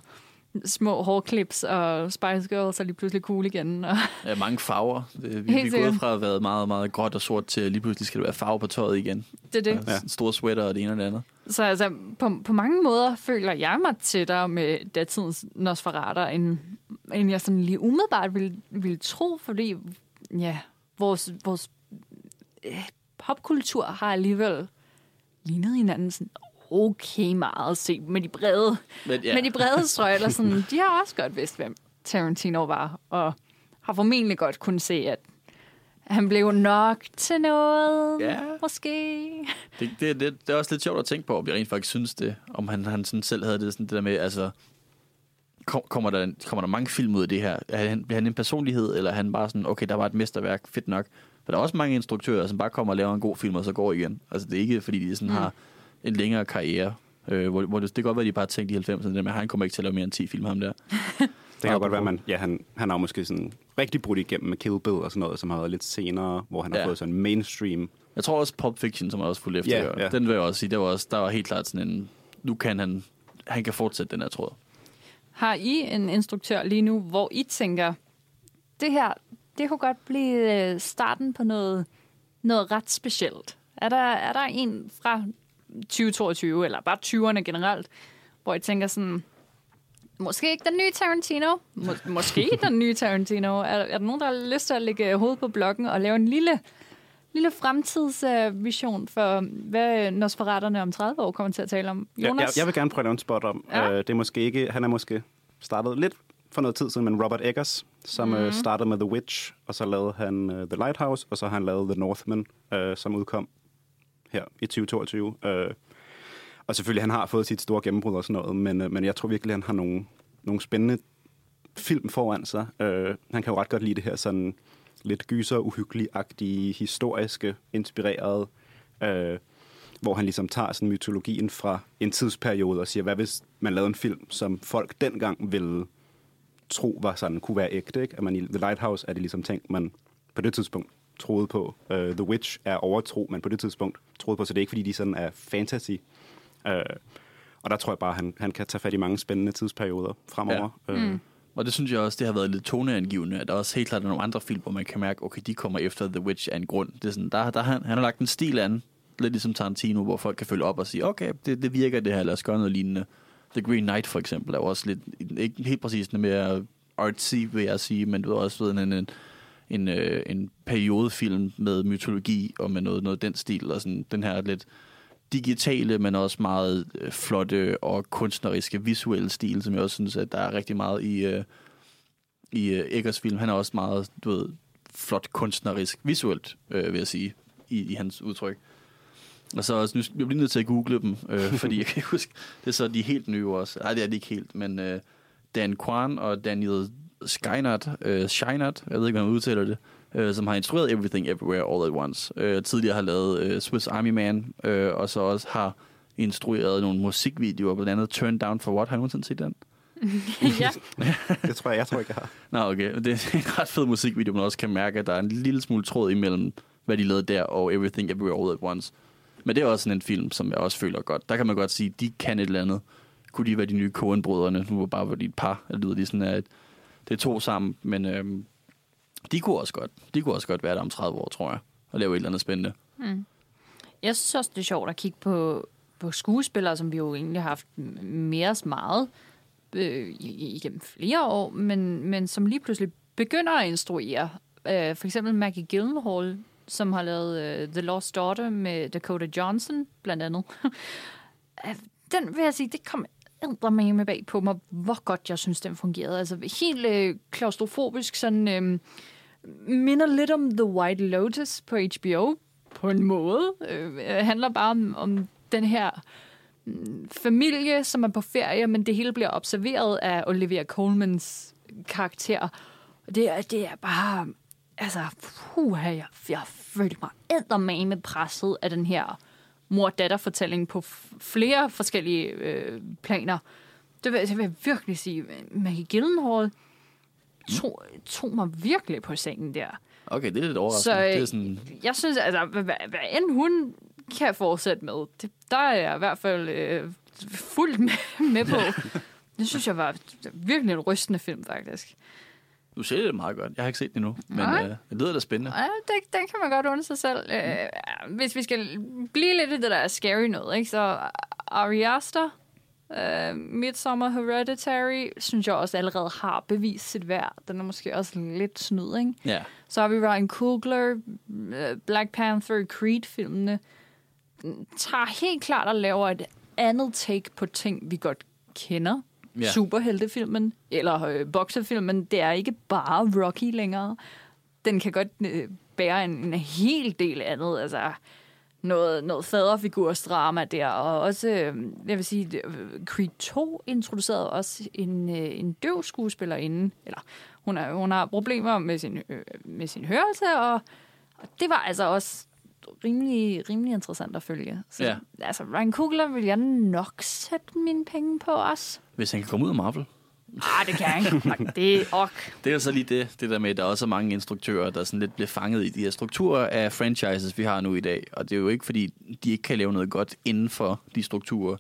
små hårklips, og Spice Girls er lige pludselig cool igen. Og Ja, mange farver. Det, vi, vi Helt er sikkert. gået fra at være meget, meget gråt og sort til lige pludselig skal der være farve på tøjet igen. det er det. Ja. Store sweater og det ene og det andet. Så altså, på, på mange måder føler jeg mig tættere med datidens Nosferatu, end, end jeg sådan lige umiddelbart ville, ville tro, fordi ja, vores, vores øh, popkultur har alligevel lignet hinanden sådan okay meget set med de brede, Men, ja. med de brede strøg, eller sådan, de har også godt vidst, hvem Tarantino var, og har godt kunne se, at han blev nok til noget, Ja. måske. Det, det, det, det er også lidt sjovt at tænke på, om jeg rent faktisk synes det. Om han, han sådan selv havde det, sådan det der med, altså... kom- Kommer der, kommer der mange film ud af det her? Er han, bliver han en personlighed, eller er han bare sådan, okay, der var et mesterværk, fedt nok? For der er også mange instruktører, som bare kommer og laver en god film, og så går igen. Altså, det er ikke, fordi de sådan mm. har en længere karriere. Øh, hvor, hvor det, det kan godt være, at de bare tænkte i 90'erne, men han kommer ikke til at lave mere end 10 film, ham der. Det kan jo godt være, at man, ja, han, han har måske sådan rigtig brudt igennem med Kill Bill og sådan noget, som har været lidt senere, hvor han har Ja. fået sådan mainstream. Jeg tror også Pulp Fiction, som er også fuldt efter. Ja, ja. Den vil jeg også sige, der var, også, der var helt klart sådan en... Nu kan han... Han kan fortsætte den her tråd. Har I en instruktør lige nu, hvor I tænker, det her, det kunne godt blive øh, starten på noget, noget ret specielt? Er der, er der en fra 2022, eller bare 20'erne generelt, hvor I tænker sådan, måske ikke den nye Tarantino, må, måske den nye Tarantino. Er, er der nogen, der har lyst til at lægge hovedet på blokken og lave en lille, lille fremtidsvision for, hvad Nosferaterne om 30 år kommer til at tale om? Ja, Jonas? jeg, jeg vil gerne prøve at lave en spot om. Ja. Ja. Øh, det er måske ikke, han er måske startet lidt for noget tid siden, men Robert Eggers, som mm. øh, startede med The Witch, og så lavede han øh, The Lighthouse, og så har han lavet The Northman, øh, som udkom her i 2022. Øh, og selvfølgelig, han har fået sit store gennembrud og sådan noget, men, øh, men jeg tror virkelig, han har nogle, nogle spændende film foran sig. Øh, han kan jo ret godt lide det her sådan lidt gyser, uhyggelig-agtige, historiske, inspirerede, øh, hvor han ligesom tager sådan mytologien fra en tidsperiode og siger, hvad hvis man lavede en film, som folk dengang ville tro var sådan, kunne være ægte, ikke? At man i The Lighthouse er det ligesom tænkt, man på det tidspunkt troede på. Uh, The Witch er overtro, men på det tidspunkt troede på, så det er ikke, fordi de sådan er fantasy. Uh, og der tror jeg bare, han, han kan tage fat i mange spændende tidsperioder fremover. Ja. Mm. Og det synes jeg også, det har været lidt toneangivende, at der også helt klart er nogle andre film, hvor man kan mærke, okay, de kommer efter The Witch af en grund. Det er sådan, der, der, han, han har lagt en stil an, lidt ligesom Tarantino, hvor folk kan følge op og sige, okay, det, det virker det her, lad os gøre noget lignende. The Green Knight for eksempel er jo også lidt, ikke helt præcis en mere artsy, vil jeg sige, men du har også ved en, en, en, øh, en periodefilm med mytologi og med noget, noget den stil, og sådan den her lidt digitale, men også meget øh, flotte og kunstneriske visuelle stil, som jeg også synes, at der er rigtig meget i, øh, i øh, Eggers film. Han er også meget, du ved, flot kunstnerisk, visuelt, øh, vil jeg sige, i, i hans udtryk. Og så også, nu jeg bliver nødt til at google dem, øh, fordi jeg kan ikke huske, det er så de helt nye også. Nej, det er de ikke helt, men øh, Dan Kwan og Daniel Scheinert, øh, Scheinert, jeg ved ikke, hvordan man udtaler det, øh, som har instrueret Everything Everywhere All at Once. Øh, tidligere har lavet øh, Swiss Army Man, øh, og så også har instrueret nogle musikvideoer, blandt andet Turn Down for What. Har du nogensinde set den? ja. Det tror jeg, jeg tror ikke, jeg har. Nå, okay. Det er en ret fed musikvideo, man også kan mærke, at der er en lille smule tråd imellem, hvad de lavede der, og Everything Everywhere All at Once. Men det er også sådan en film, som jeg også føler godt. Der kan man godt sige, de kan et eller andet. Kunne de være de nye Coen-brødrene? Nu var bare hvor de et par. Det lyder de sådan, at det er to sammen. Men øhm, de kunne også godt. De kunne også godt være der om 30 år, tror jeg. Og lave et eller andet spændende. Mm. Jeg synes også, det er sjovt at kigge på, på skuespillere, som vi jo egentlig har haft mere meget øh, i- igennem flere år, men, men som lige pludselig begynder at instruere. Øh, for eksempel Maggie Gyllenhaal, som har lavet øh, The Lost Daughter med Dakota Johnson, blandt andet. Øh, den vil jeg sige, det kom med mig bag på mig, hvor godt jeg synes, den fungerede. Altså helt øh, klaustrofobisk, sådan... Øh, minder lidt om The White Lotus på HBO, på en måde. Øh, øh, handler bare om, om den her mm, familie, som er på ferie, men det hele bliver observeret af Olivia Colmans karakter. Og det er, det er bare... Altså, puha, jeg, jeg følte mig eddermame presset af den her mor-datter-fortælling på flere forskellige øh, planer. Det vil, det vil jeg virkelig sige. Maggie Gyllenhaal tog, tog mig virkelig på sengen der. Okay, det er lidt overraskende. Så, øh, det er sådan, Jeg synes, altså, hvad, hvad, hvad end hun kan fortsætte med, det, der er jeg i hvert fald øh, fuldt med, med på. Det synes jeg var virkelig en rystende film, faktisk. Du ser det meget godt. Jeg har ikke set det endnu, men Nej. øh, det lyder da spændende. Ja, det, den kan man godt undre sig selv. Øh, hvis vi skal blive lidt i det der scary noget, ikke? så Ari Aster, øh, Midsommar Hereditary, synes jeg også allerede har bevist sit værd. Den er måske også lidt snyd, ikke? Ja. Så har vi Ryan Coogler, øh, Black Panther, Creed-filmene. Tager helt klart og laver et andet take på ting, vi godt kender. Ja. Superheltefilmen, eller øh, boksefilmen, det er ikke bare Rocky længere. Den kan godt øh, bære en, en hel del andet, altså noget, noget faderfigursdrama der, og også, øh, jeg vil sige, øh, Creed 2 introducerede også en, øh, en døv skuespillerinde, eller hun, er, hun har problemer med sin, øh, med sin hørelse, og, og det var altså også rimelig, rimelig interessant at følge. Så, Ja. altså, Ryan Coogler vil jeg nok sætte mine penge på også. Hvis han kan komme ud af Marvel. Ah, det kan jeg ikke. Nej, Det er ok. Det er jo så lige det, det der med, at der også er mange instruktører, der sådan lidt bliver fanget i de her strukturer af franchises, vi har nu i dag. Og det er jo ikke, fordi de ikke kan lave noget godt inden for de strukturer.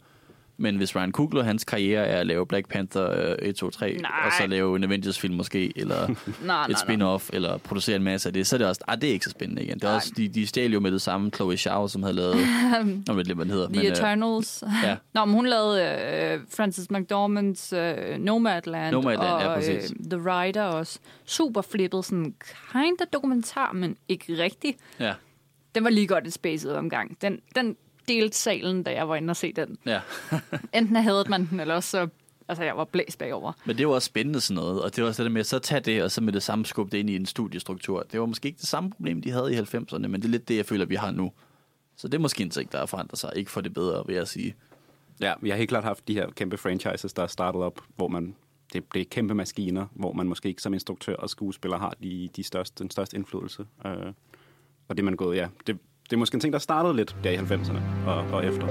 Men hvis Ryan Coogler, hans karriere er at lave Black Panther øh, 1, 2, 3, Nej. og så lave en Avengers-film måske, eller Nej, et spin-off, eller producere en masse af det, så er det også, ah, det er ikke så spændende igen. Det er Nej. også, de, de stjal jo med det samme Chloe Zhao, som havde lavet, jeg ved ikke, hvad den hedder. The øh, Eternals. ja. Nå, men hun lavede øh, Frances McDormand's øh, Nomadland, Nomadland, og ja, præcis. øh, The Rider også. Super flippet, sådan kind of dokumentar, men ikke rigtig. ja, Den var lige godt et spacet omgang. Den, den delte salen, da jeg var inde og se den. ja. Enten havde man den, eller også så... Altså, jeg var blæst bagover. Men det jo også spændende sådan noget, og det var også det der med, at så tage det, og så med det samme skubbe det ind i en studiestruktur. Det var måske ikke det samme problem, de havde i 90'erne, men det er lidt det, jeg føler, vi har nu. Så det er måske en ting, der har forandret sig. Ikke for det bedre, vil jeg sige. Ja, vi har helt klart haft de her kæmpe franchises, der er startet op, hvor man det, det er kæmpe maskiner, hvor man måske ikke som instruktør og skuespiller har de, de største, den største indflydelse. Øh, og det er man gået, ja, det, det er måske en ting, der startede lidt der i 90'erne og, og efter.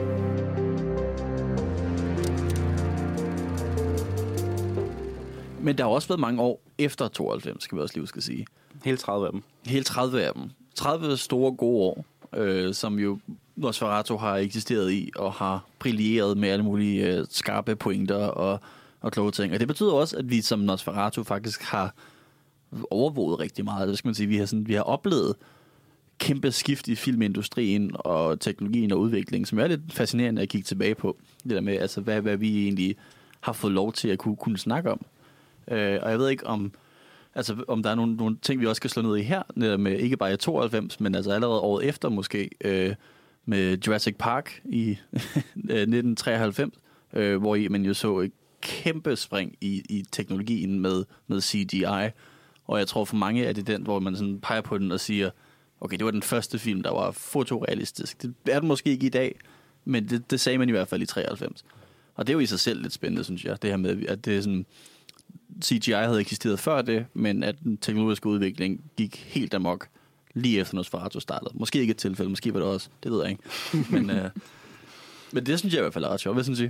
Men der har også været mange år efter 92, skal vi også lige at sige. Hele 30 af dem. Hele 30 af dem. 30 store gode år, øh, som jo Nosferatu har eksisteret i, og har brilleret med alle mulige øh, skarpe pointer og, og kloge ting. Og det betyder også, at vi som Nosferatu faktisk har overvåget rigtig meget. Det skal man sige, vi har, sådan, vi har oplevet kæmpe skift i filmindustrien og teknologien og udviklingen, som er lidt fascinerende at kigge tilbage på. Det der med, altså, hvad, hvad vi egentlig har fået lov til at kunne, kunne snakke om. Øh, og jeg ved ikke, om, altså, om der er nogle, nogle ting, vi også skal slå ned i her, netop med, ikke bare i 92, men altså allerede året efter måske, øh, med Jurassic Park i øh, 1993, øh, hvor I, man jo så et kæmpe spring i, i teknologien med, med CGI. Og jeg tror for mange er det den, hvor man sådan peger på den og siger, okay, det var den første film, der var fotorealistisk. Det er den måske ikke i dag, men det, det sagde man i hvert fald i 93. Og det er jo i sig selv lidt spændende, synes jeg, det her med, at det er sådan, CGI havde eksisteret før det, men at den teknologiske udvikling gik helt amok lige efter Nosferatu startede. Måske ikke et tilfælde, måske var det også, det ved jeg ikke. Men, øh, men det synes jeg i hvert fald er ret sjovt. Hvad synes I?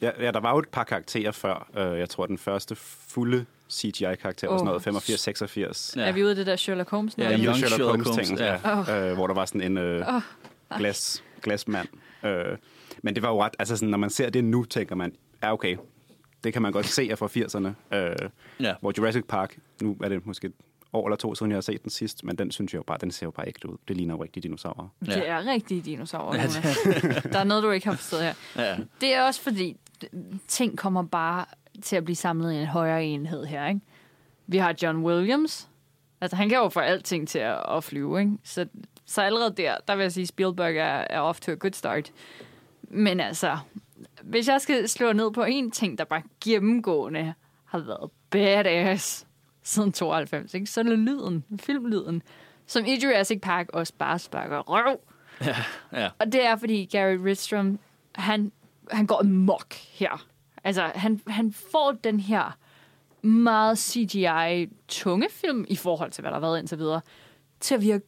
Ja, ja, der var jo et par karakterer før. Uh, jeg tror, den første fulde CGI-karakter var sådan Åh. noget 85-86. Ja. Er vi ude af det der Sherlock Holmes? Ja, noget? Young Sherlock, Sherlock Holmes, Holmes, ting, ja. ja. Uh, hvor der var sådan en uh, glas, glasmand. Uh, men det var jo ret, altså sådan, når man ser det nu, tænker man, ja okay, det kan man godt se er fra 80'erne. Uh, Ja. Hvor Jurassic Park, nu er det måske et år eller to siden, jeg har set den sidst, men den synes jeg jo bare, den ser jo bare ægte ud. Det ligner jo rigtige dinosaurer. Ja. Det er rigtige dinosaurer. Ja, der er noget, du ikke har forstået her. Ja. Det er også fordi, ting kommer bare til at blive samlet i en højere enhed her, ikke? Vi har John Williams. Altså, han kan jo få alting til at, at flyve, ikke? Så, så allerede der, der vil jeg sige, Spielberg er, er off to a good start. Men altså, hvis jeg skal slå ned på en ting, der bare gennemgående har været badass siden 92, ikke? så er det lyden, filmlyden, som i Jurassic Park også bare sparker røv. Ja. Og Og det er, fordi Gary Ridstrom, han, han går amok her. Altså, han, han får den her meget CGI-tunge film, i forhold til, hvad der har været indtil videre, til at virke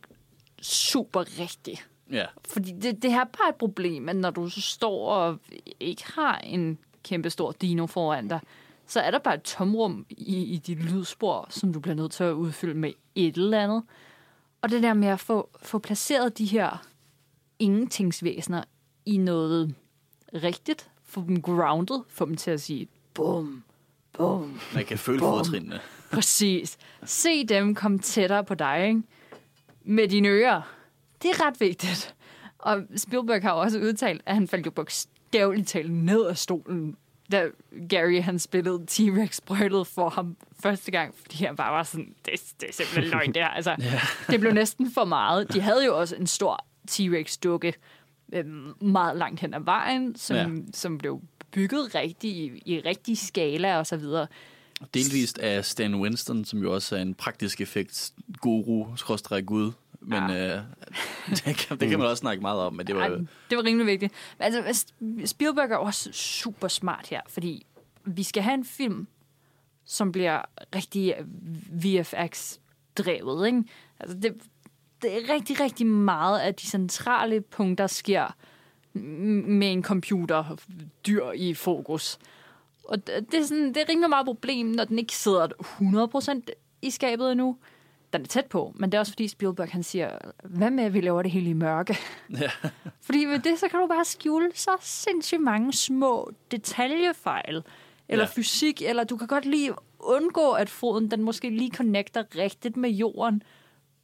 super rigtig. ja. Fordi det, det her er bare et problem, at når du så står og ikke har en kæmpe stor dino foran dig, så er der bare et tomrum i, i dit lydspor, som du bliver nødt til at udfylde med et eller andet. Og det der med at få, få placeret de her ingentingsvæsener i noget rigtigt, få dem grounded, få dem til at sige bum, bum. Man kan føle Bum. fodtrinene. Præcis. Se dem komme tættere på dig, ikke? Med dine ører. Det er ret vigtigt. Og Spielberg har også udtalt, at han faldt jo bogstaveligt talt ned af stolen, da Gary han spillede T-Rex brølet for ham første gang, fordi han bare var sådan, det, det er simpelthen løgn det her. Altså, Det blev næsten for meget. De havde jo også en stor T-Rex-dukke øhm, meget langt hen ad vejen, som, Ja. ja. som blev bygget rigtig i, i rigtig skala og så videre. Delvist af Stan Winston, som jo også er en praktisk effekt guru, skråstrej gud. Men ja. øh, det, kan, det kan man også snakke meget om, men det var jo... det var rimelig vigtigt. Altså, Spielberg er også super smart her, fordi vi skal have en film, som bliver rigtig VFX-drevet. Ikke? Altså, det, det er rigtig, rigtig meget af de centrale punkter sker med en computer dyr i fokus. Og det er, sådan, det er rimelig meget problem, når den ikke sidder 100% i skabet endnu. Den er tæt på, men det er også fordi Spielberg han siger, hvad med at vi laver det hele i mørke? Ja. Fordi med det, så kan du bare skjule så sindssygt mange små detaljefejl, eller ja. fysik, eller du kan godt lige undgå, at foden den måske lige connecter rigtigt med jorden,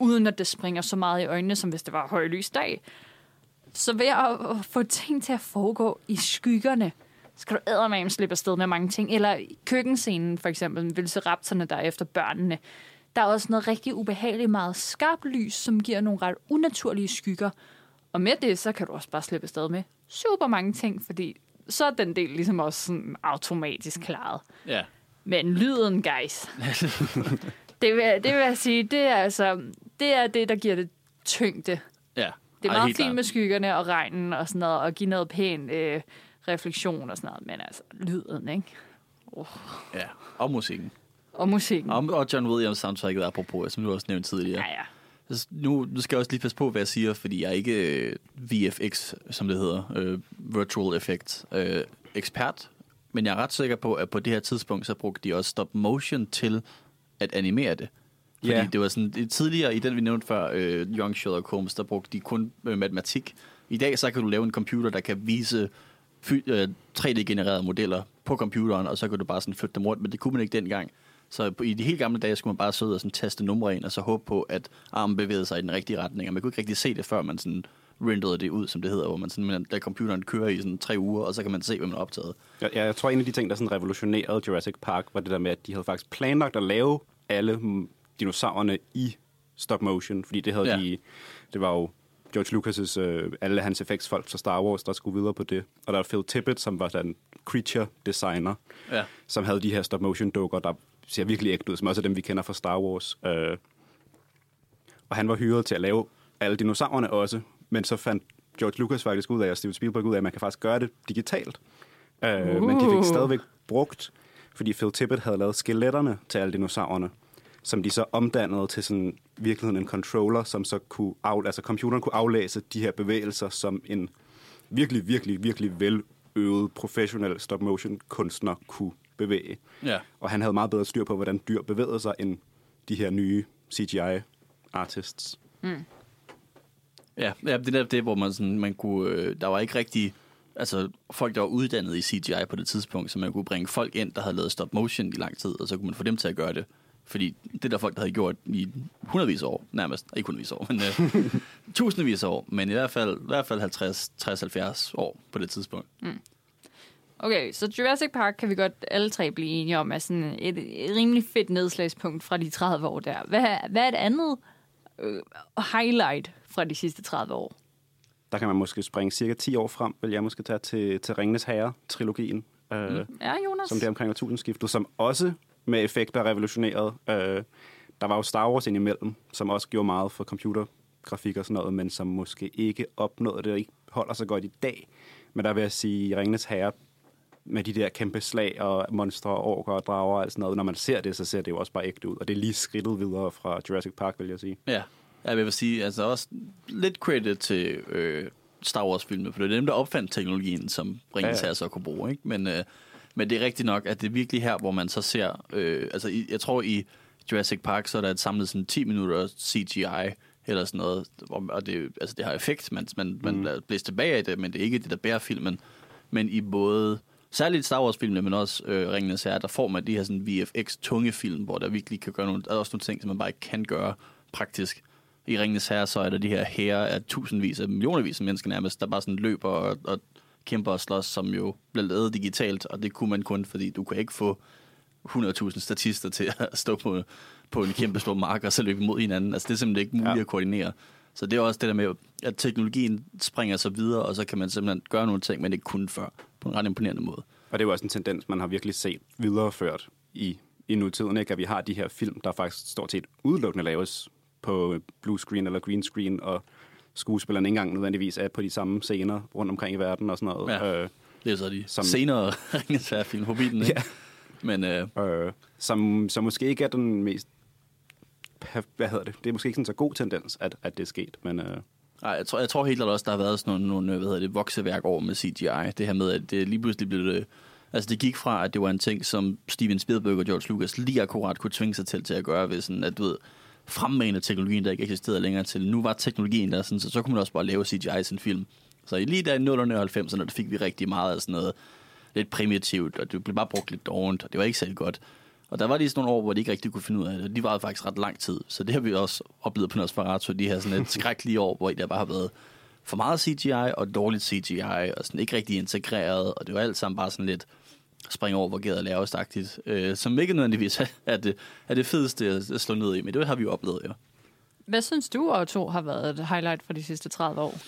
uden at det springer så meget i øjnene, som hvis det var højlys dag. Så ved at få ting til at foregå i skyggerne, skal du eddermame slippe afsted med mange ting. Eller i køkkenscenen for eksempel, velociraptorerne der er efter børnene. Der er også noget rigtig ubehageligt meget skarpt lys, som giver nogle ret unaturlige skygger. Og med det, så kan du også bare slippe afsted med super mange ting, fordi så er den del ligesom også sådan automatisk klaret. ja. Men lyden, guys. det, vil, det vil jeg sige, det er altså, det er det, der giver det tyngde. ja. Det er Ej, meget fint klart. med skyggerne og regnen og sådan noget, og give noget pæn øh, refleksion og sådan noget, men altså, lyden, ikke? Ja, og musikken. Og musikken. Og, og John Williams soundtracket, apropos, som du også nævnte tidligere. Ja, ja. Altså, Nu, nu skal jeg også lige passe på, hvad jeg siger, fordi jeg er ikke øh, VFX, som det hedder, øh, Virtual Effect øh, ekspert, men jeg er ret sikker på, at på det her tidspunkt, så brugte de også stop motion til at animere det. Fordi Ja. det var sådan, tidligere i den, vi nævnte før, øh, Young Sherlock Holmes, der brugte de kun øh, matematik. I dag, så kan du lave en computer, der kan vise øh, 3D-genererede modeller på computeren, og så kan du bare sådan flytte dem rundt, men det kunne man ikke dengang. Så i de helt gamle dage skulle man bare sidde og sådan taste numre ind, og så håbe på, at armen bevægede sig i den rigtige retning. Og man kunne ikke rigtig se det, før man sådan renderede det ud, som det hedder, hvor man sådan, man, lader computeren kører i sådan tre uger, og så kan man se, hvad man har optaget. Jeg, jeg tror, en af de ting, der sådan revolutionerede Jurassic Park, var det der med, at de havde faktisk planlagt at lave alle dinosaurerne i stop motion, fordi det havde Ja. de... Det var jo George Lucas' øh, alle hans effektsfolk fra Star Wars, der skulle videre på det. Og der var Phil Tippett, som var den creature designer, Ja. som havde de her stop motion dukker, der ser virkelig ægte ud, som også er dem, vi kender fra Star Wars. Øh, og han var hyret til at lave alle dinosaurerne også, men så fandt George Lucas faktisk ud af, og Steven Spielberg ud af, at man kan faktisk gøre det digitalt. Uh. Uh. Men de fik Uh. stadigvæk brugt, fordi Phil Tippett havde lavet skeletterne til alle dinosaurerne, som de så omdannede til sådan virkeligheden en controller, som så kunne af, altså computeren kunne aflæse de her bevægelser, som en virkelig, virkelig, virkelig veløvet professionel stop-motion kunstner kunne bevæge. Ja. Og han havde meget bedre styr på, hvordan dyr bevægede sig, end de her nye CGI-artists. Ja, ja det er det, hvor man, sådan, man kunne... Øh, der var ikke rigtig... Altså, folk, der var uddannet i CGI på det tidspunkt, så man kunne bringe folk ind, der havde lavet stop motion i lang tid, og så kunne man få dem til at gøre det. Fordi det der folk, der havde gjort i hundredvis af år, nærmest, ikke hundredvis af år, men øh, tusindvis af år, men i hvert fald, i hvert fald 50, 60, 70 år på det tidspunkt. Okay, så Jurassic Park kan vi godt alle tre blive enige om er sådan et, et rimelig fedt nedslagspunkt fra de 30 år der. Hvad, hvad er et andet øh, highlight fra de sidste 30 år? Der kan man måske springe cirka 10 år frem, vil jeg måske tage til, til Ringenes Herre-trilogien. Mm. Øh, Ja, Jonas? som det er omkring årtusindskiftet, som også med effekter revolutioneret. Øh, der var jo Star Wars indimellem, som også gjorde meget for computergrafik og sådan noget, men som måske ikke opnåede det og ikke holder så godt i dag. Men der vil jeg sige, Ringenes Herre med de der kæmpe slag og monstre, orker og drager og alt sådan noget. Når man ser det, så ser det jo også bare ægte ud. Og det er lige skridtet videre fra Jurassic Park, vil jeg sige. Ja, jeg vil sige, altså også lidt credit til øh, Star Wars-filmene, for det er dem, der opfandt teknologien, som Ringens Ja, ja. Herre så kunne bruge, ikke? Men, øh, men det er rigtigt nok, at det er virkelig her, hvor man så ser, øh, altså i, jeg tror i Jurassic Park, så er der et samlet sådan 10 minutter CGI, eller sådan noget, og det, altså det har effekt, man, man, man mm. blæser tilbage af det, men det er ikke det, der bærer filmen. Men i både særligt Star Wars-filmene, men også øh, Ringenes Herre, der får man de her sådan VFX-tunge film, hvor der virkelig kan gøre nogle, der er også nogle ting, som man bare ikke kan gøre praktisk. I Ringenes Herre, så er der de her hære af tusindvis af millionervis af mennesker nærmest, der bare sådan løber og, og kæmper og slås, som jo bliver lavet digitalt, og det kunne man kun, fordi du kan ikke få 100.000 statister til at stå på, på en kæmpe stor mark og så løbe mod hinanden. Altså, det er simpelthen ikke muligt ja. at koordinere. Så det er også det der med, at teknologien springer så videre, og så kan man simpelthen gøre nogle ting, man ikke kunne før, på en ret imponerende måde. Og det er jo også en tendens, man har virkelig set videreført i, i nutiden, ikke? at vi har de her film, der faktisk stort set udelukkende laves på blue screen eller green screen, og skuespillerne ikke engang nødvendigvis er på de samme scener rundt omkring i verden og sådan noget. Ja. Øh, det er så de som... senere Ringens Herre-film på bilen, ikke? Ja. Men, øh... Øh, som, som måske ikke er den mest... Hvad hedder det? Det er måske ikke sådan så god tendens, at, at det er sket, men... Øh... Nej, jeg tror, jeg tror helt også, der har været sådan nogle, nogle hvad hedder det, vokseværk over med CGI. Det her med, at det lige pludselig blev det... Altså, det gik fra, at det var en ting, som Steven Spielberg og George Lucas lige akkurat kunne tvinge sig til, til at gøre ved sådan, at du ved, fremmanet teknologien, der ikke eksisterede længere til. Nu var teknologien der, sådan, så, så kunne man også bare lave CGI i sin film. Så lige der i 0'erne og 90'erne, der fik vi rigtig meget af sådan noget lidt primitivt, og det blev bare brugt lidt dårligt, og det var ikke særlig godt. Og der var lige sådan nogle år, hvor de ikke rigtig kunne finde ud af det. De var faktisk ret lang tid. Så det har vi også oplevet på Nosferatu, de her sådan et skrækkelige år, hvor der bare har været for meget CGI og dårligt CGI, og sådan ikke rigtig integreret, og det var alt sammen bare sådan lidt springe over, hvor gæret er øh, som ikke nødvendigvis er det, er det fedeste at slå ned i, men det har vi jo oplevet, ja. Hvad synes du, Otto, har været et highlight for de sidste 30 år?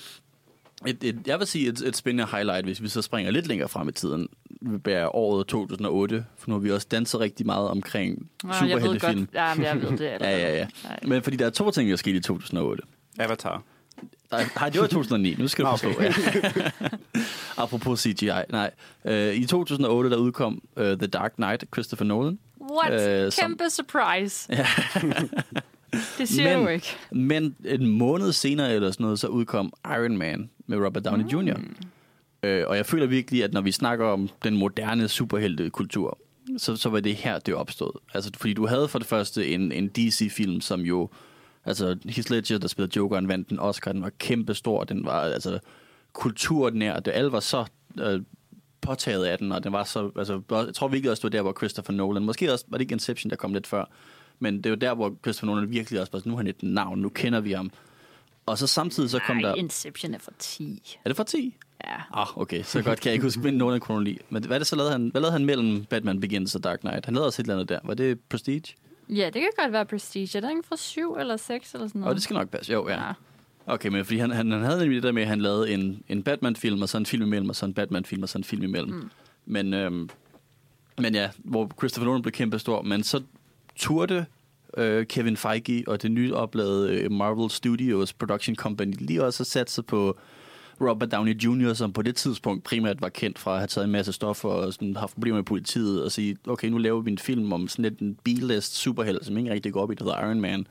Et, et, jeg vil sige et, et spændende highlight, hvis vi så springer lidt længere frem i tiden, være året 2008, for nu har vi også danset rigtig meget omkring Nå, superheltefilm. Ja, men jeg ved det. ja, ja, ja. Nej. Men fordi der er to ting, der er sket i 2008. Avatar. Nej, det var 2009. Nu skal du okay. forstå. Ja. Apropos CGI. Nej. Uh, I 2008, der udkom uh, The Dark Knight, Christopher Nolan. What? Uh, Kæmpe som... surprise. Ja. det siger men, jo ikke. Men en måned senere eller sådan noget, så udkom Iron Man med Robert Downey mm. Jr. Uh, og jeg føler virkelig, at når vi snakker om den moderne superheltekultur, så, så var det her, det opstod. Altså, fordi du havde for det første en, en DC-film, som jo Altså, Heath Ledger, der spillede Jokeren, vandt den Oscar. Den var kæmpestor. Den var altså kulturnær. Det alt var så øh, påtaget af den, og den var så... Altså, jeg tror virkelig også, det var der, hvor Christopher Nolan... Måske også var det ikke Inception, der kom lidt før. Men det var der, hvor Christopher Nolan virkelig også bare... Nu har han et navn, nu kender vi ham. Og så samtidig så kom Nej, der... Inception er for 10. Er det for 10? Ja. Ah, okay. Så godt kan jeg ikke huske nogen af kronologi. Men hvad, er det så lavede han? Hvad lavede han mellem Batman Begins og Dark Knight? Han lavede også et eller andet der. Var det Prestige? Ja, det kan godt være Prestige. Er der ikke fra 7 eller 6 eller sådan noget? Og det skal nok passe. Jo, ja. ja. Okay, men fordi han, han, han havde nemlig det der med, at han lavede en, en Batman-film, og så en film imellem, og så en Batman-film, og så en film imellem. Mm. Men, øhm, men ja, hvor Christopher Nolan blev kæmpe stor, men så turde øh, Kevin Feige og det nye opladede øh, Marvel Studios Production Company lige også at satse på Robert Downey Jr., som på det tidspunkt primært var kendt fra at have taget en masse stoffer og sådan, haft problemer med politiet, og sige, okay, nu laver vi en film om sådan lidt en B-list superhelt, som ikke rigtig går op i, det hedder Iron Man.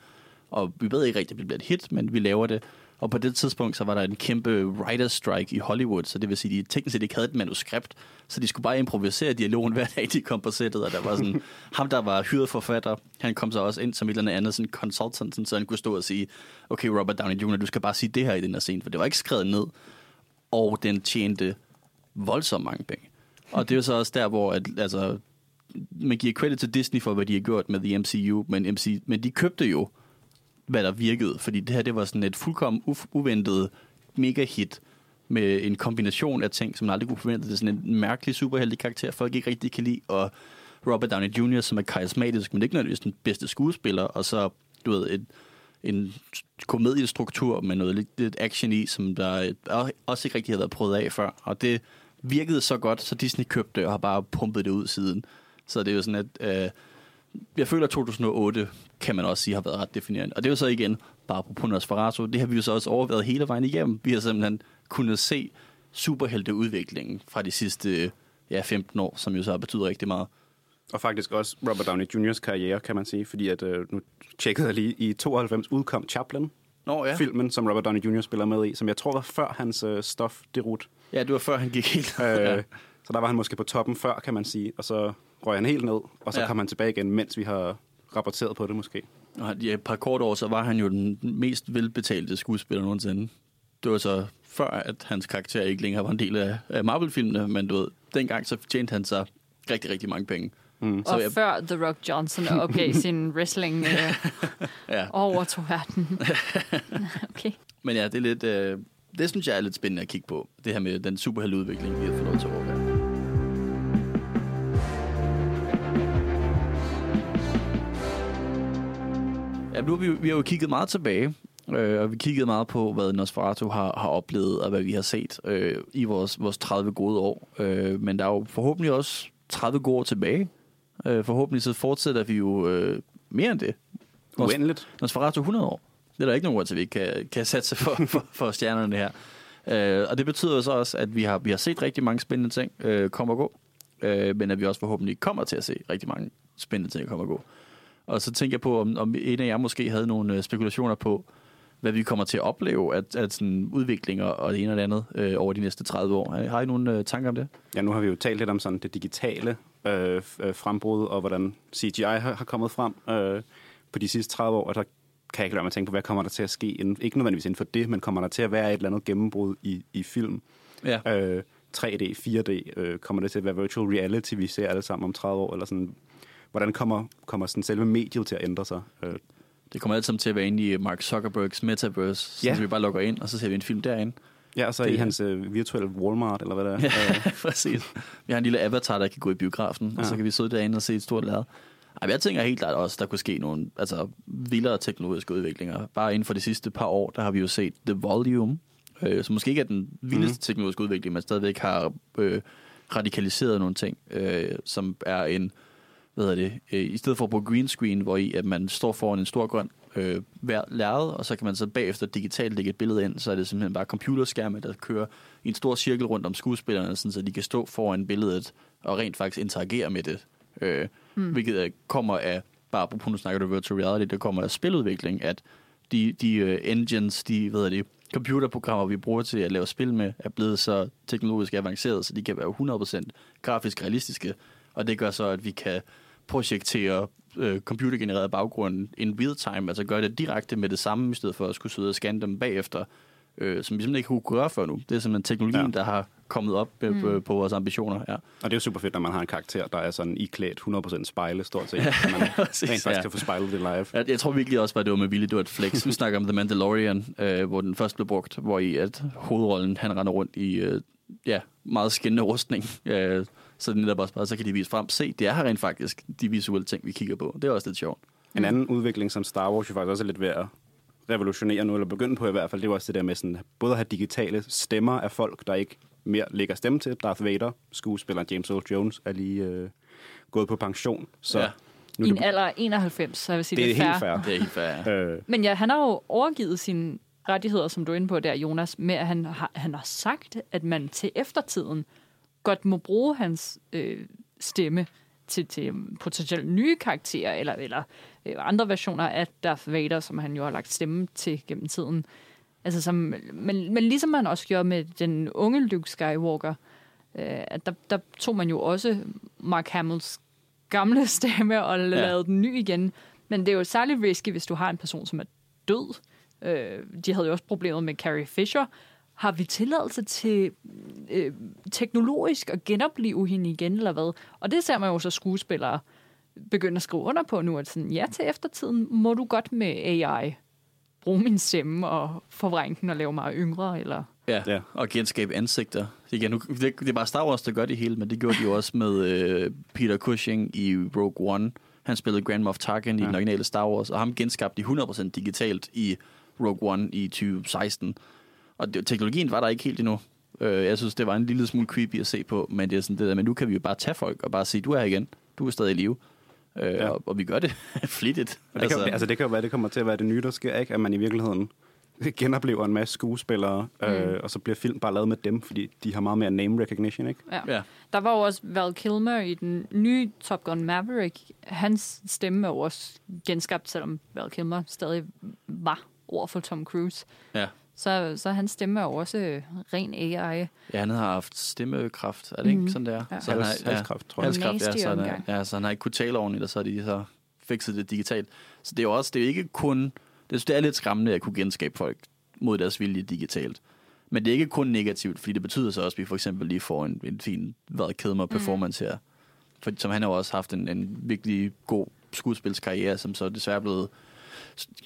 Og vi ved ikke rigtigt, om det bliver et hit, men vi laver det. Og på det tidspunkt, så var der en kæmpe writer's strike i Hollywood, så det vil sige, at de teknisk set ikke havde et manuskript, så de skulle bare improvisere dialogen hver dag, de kom på sættet, og der var sådan, ham der var hyret forfatter, han kom så også ind som et eller andet sådan consultant, så han kunne stå og sige, okay Robert Downey Jr., du skal bare sige det her i den her scene, for det var ikke skrevet ned og den tjente voldsomt mange penge. Og det er jo så også der, hvor at, altså, man giver credit til Disney for, hvad de har gjort med The MCU, men, MC, men de købte jo, hvad der virkede, fordi det her det var sådan et fuldkommen u- uventet mega hit med en kombination af ting, som man aldrig kunne forvente. Det er sådan en mærkelig superheldig karakter, folk ikke rigtig kan lide, og Robert Downey Jr., som er karismatisk, men ikke nødvendigvis den bedste skuespiller, og så, du ved, et, en komediestruktur med noget lidt, lidt action i, som der øh, også ikke rigtig havde været prøvet af før. Og det virkede så godt, så Disney købte det og har bare pumpet det ud siden. Så det er jo sådan, at øh, jeg føler, at 2008 kan man også sige har været ret definerende. Og det er jo så igen, bare på Nosferatu, det har vi jo så også overvejet hele vejen igennem. Vi har simpelthen kunnet se superhelteudviklingen fra de sidste ja, 15 år, som jo så betyder rigtig meget. Og faktisk også Robert Downey Jr.'s karriere, kan man sige, fordi at, øh, nu tjekkede jeg lige, i 92 udkom Chaplin, Nå, ja. filmen, som Robert Downey Jr. spiller med i, som jeg tror var før hans øh, stof derut. Ja, det var før han gik helt. øh, så der var han måske på toppen før, kan man sige, og så røg han helt ned, og så ja. kom han tilbage igen, mens vi har rapporteret på det måske. Og ja, et par kort år, så var han jo den mest velbetalte skuespiller nogensinde. Det var så før, at hans karakter ikke længere var en del af, af Marvel-filmene, men du ved, dengang så tjente han sig rigtig, rigtig mange penge. Mm. Og jeg- før The Rock Johnson opgav sin wrestling øh, Ja. og overtog verden. okay. Men ja, det er lidt... Øh, det synes jeg er lidt spændende at kigge på. Det her med den superhelteudvikling, vi har fået lov til at overvære. Nu har vi, vi har jo kigget meget tilbage, øh, og vi kiggede meget på, hvad Nosferatu har, har oplevet, og hvad vi har set øh, i vores, vores 30 gode år. Øh, men der er jo forhåbentlig også 30 gode år tilbage. Øh, forhåbentlig så fortsætter vi jo øh, mere end det. Uendeligt. Nosferatu 100 år. Det er der ikke nogen grund til, at vi ikke kan, kan satse for, for, for stjernerne her. Øh, og det betyder så også, at vi har, vi har set rigtig mange spændende ting øh, komme og gå, øh, men at vi også forhåbentlig kommer til at se rigtig mange spændende ting komme og gå. Og så tænker jeg på, om, om en af jer måske havde nogle øh, spekulationer på, hvad vi kommer til at opleve af, af sådan udviklinger og det ene og det andet øh, over de næste 30 år. Har I nogle øh, tanker om det? Ja, nu har vi jo talt lidt om sådan det digitale øh, øh, frembrud, og hvordan CGI har, har kommet frem øh, på de sidste 30 år, og der kan jeg ikke lade mig at tænke på, hvad kommer der til at ske, inden, ikke nødvendigvis inden for det, men kommer der til at være et eller andet gennembrud i, i film? Ja. Øh, 3D, 4D, øh, kommer det til at være virtual reality, vi ser alle sammen om 30 år, eller sådan, hvordan kommer, kommer sådan selve mediet til at ændre sig? Øh, Det kommer alt sammen til at være inde i Mark Zuckerbergs metaverse, så Ja. vi bare logger ind, og så ser vi en film derinde. ja, og så Det- i hans øh, virtuelle Walmart, eller hvad det er. Ja, Øh, præcis. Vi har en lille avatar, der kan gå i biografen, ja. og så kan vi sidde derinde og se et stort lærred. Ej, jeg tænker helt klart også, der kunne ske nogle altså, vildere teknologiske udviklinger. Bare inden for de sidste par år, der har vi jo set The Volume, øh, som måske ikke er den vildeste Mhm. teknologiske udvikling, men stadigvæk har øh, radikaliseret nogle ting, øh, som er en, hvad hedder det, øh, i stedet for at bruge green screen, hvor i at man står foran en stor grøn øh, lærred, og så kan man så bagefter digitalt lægge et billede ind, så er det simpelthen bare computerskærme, der kører i en stor cirkel rundt om skuespillerne, sådan, så de kan stå foran billedet og rent faktisk interagere med det. Øh, mm. Hvilket øh, kommer af, bare på nu snakker du virtual reality, det kommer af spiludvikling, at de, de uh, engines, de hvad det, computerprogrammer, vi bruger til at lave spil med, er blevet så teknologisk avanceret, så de kan være 100% grafisk realistiske, og det gør så, at vi kan projektere øh, computergenereret baggrund in real time, altså gøre det direkte med det samme, i stedet for at skulle sidde og scanne dem bagefter, øh, som vi simpelthen ikke kunne gøre før nu. Det er simpelthen teknologien, ja. Der har kommet op øh, mm. på vores ambitioner. Ja. Og det er jo super fedt, når man har en karakter, der er sådan iklædt 100% spejle, stort set. Ja, man rent faktisk ja. kan få spejlet det live. Jeg, jeg tror virkelig også, at det var med vilje, det var et flex. Vi snakker om The Mandalorian, øh, hvor den først blev brugt, hvor i at hovedrollen, han render rundt i øh, ja, meget skinnende rustning. Øh, så det er netop også bare, så kan de vise frem, se, det er her rent faktisk, de visuelle ting, vi kigger på. Det er også lidt sjovt. En anden udvikling, som Star Wars jo faktisk også er lidt ved at revolutionere nu, eller begynde på i hvert fald, det var også det der med sådan, både at have digitale stemmer af folk, der ikke mere lægger stemme til. Darth Vader, skuespilleren James Earl Jones, er lige øh, gået på pension. Så Ja. nu I er en det, alder af 91, så jeg vil sige, det er fair. helt fair. Det er helt fair. Øh, Men ja, han har jo overgivet sine rettigheder, som du er inde på der, Jonas, med at han har, han har sagt, at man til eftertiden godt må bruge hans øh, stemme til, til potentielt nye karakterer, eller, eller øh, andre versioner af Darth Vader, som han jo har lagt stemme til gennem tiden. Altså, som, men, men ligesom man også gjorde med den unge Luke Skywalker, øh, at der, der tog man jo også Mark Hamills gamle stemme og lavede den ny igen. Men det er jo særligt risky, hvis du har en person, som er død. Øh, de havde jo også problemer med Carrie Fisher. Har vi tilladelse til øh, teknologisk at genopleve hende igen, eller hvad? Og det ser man jo så skuespillere begynde at skrive under på nu, at sådan, ja, til eftertiden må du godt med AI bruge min stemme og forvrænge den og lave mig yngre, eller... Ja, Ja. og genskabe ansigter. Igen, nu, det, det er bare Star Wars, der gør det hele, men det gjorde de jo også med øh, Peter Cushing i Rogue One. Han spillede Grand Moff Tarkin ja. i den originale Star Wars, og ham genskabte de 100% digitalt i Rogue One i 2016. Og det, teknologien var der ikke helt endnu. Øh, jeg synes, det var en lille smule creepy at se på, men det er sådan det der, men nu kan vi jo bare tage folk og bare sige, du er her igen, du er stadig i live. Øh, ja. Og, og vi gør det flittigt. og det, kan, altså, det kan jo være, det kommer til at være det nye, der sker, ikke? At man i virkeligheden genoplever en masse skuespillere, mm. øh, og så bliver film bare lavet med dem, fordi de har meget mere name recognition, ikke? Ja. Ja. Der var jo også Val Kilmer i den nye Top Gun Maverick. Hans stemme er jo også genskabt, selvom Val Kilmer stadig var ord for Tom Cruise. Ja. Så, så hans stemme er jo også øh, ren AI. ja, han har haft stemmekraft, er det ikke Mhm. sådan, det er? Ja. Så han har, Hals, halskræft, tror jeg. Halskræft, ja, så han, omgang. ja, så han har ikke kunnet tale ordentligt, og så har de så fikset det digitalt. Så det er jo også, det er ikke kun, det, det er lidt skræmmende at kunne genskabe folk mod deres vilje digitalt. Men det er ikke kun negativt, fordi det betyder så også, at vi for eksempel lige får en, en fin hvad, kedmer performance her. For, som han har jo også haft en, en virkelig god skuespilskarriere, som så desværre er blevet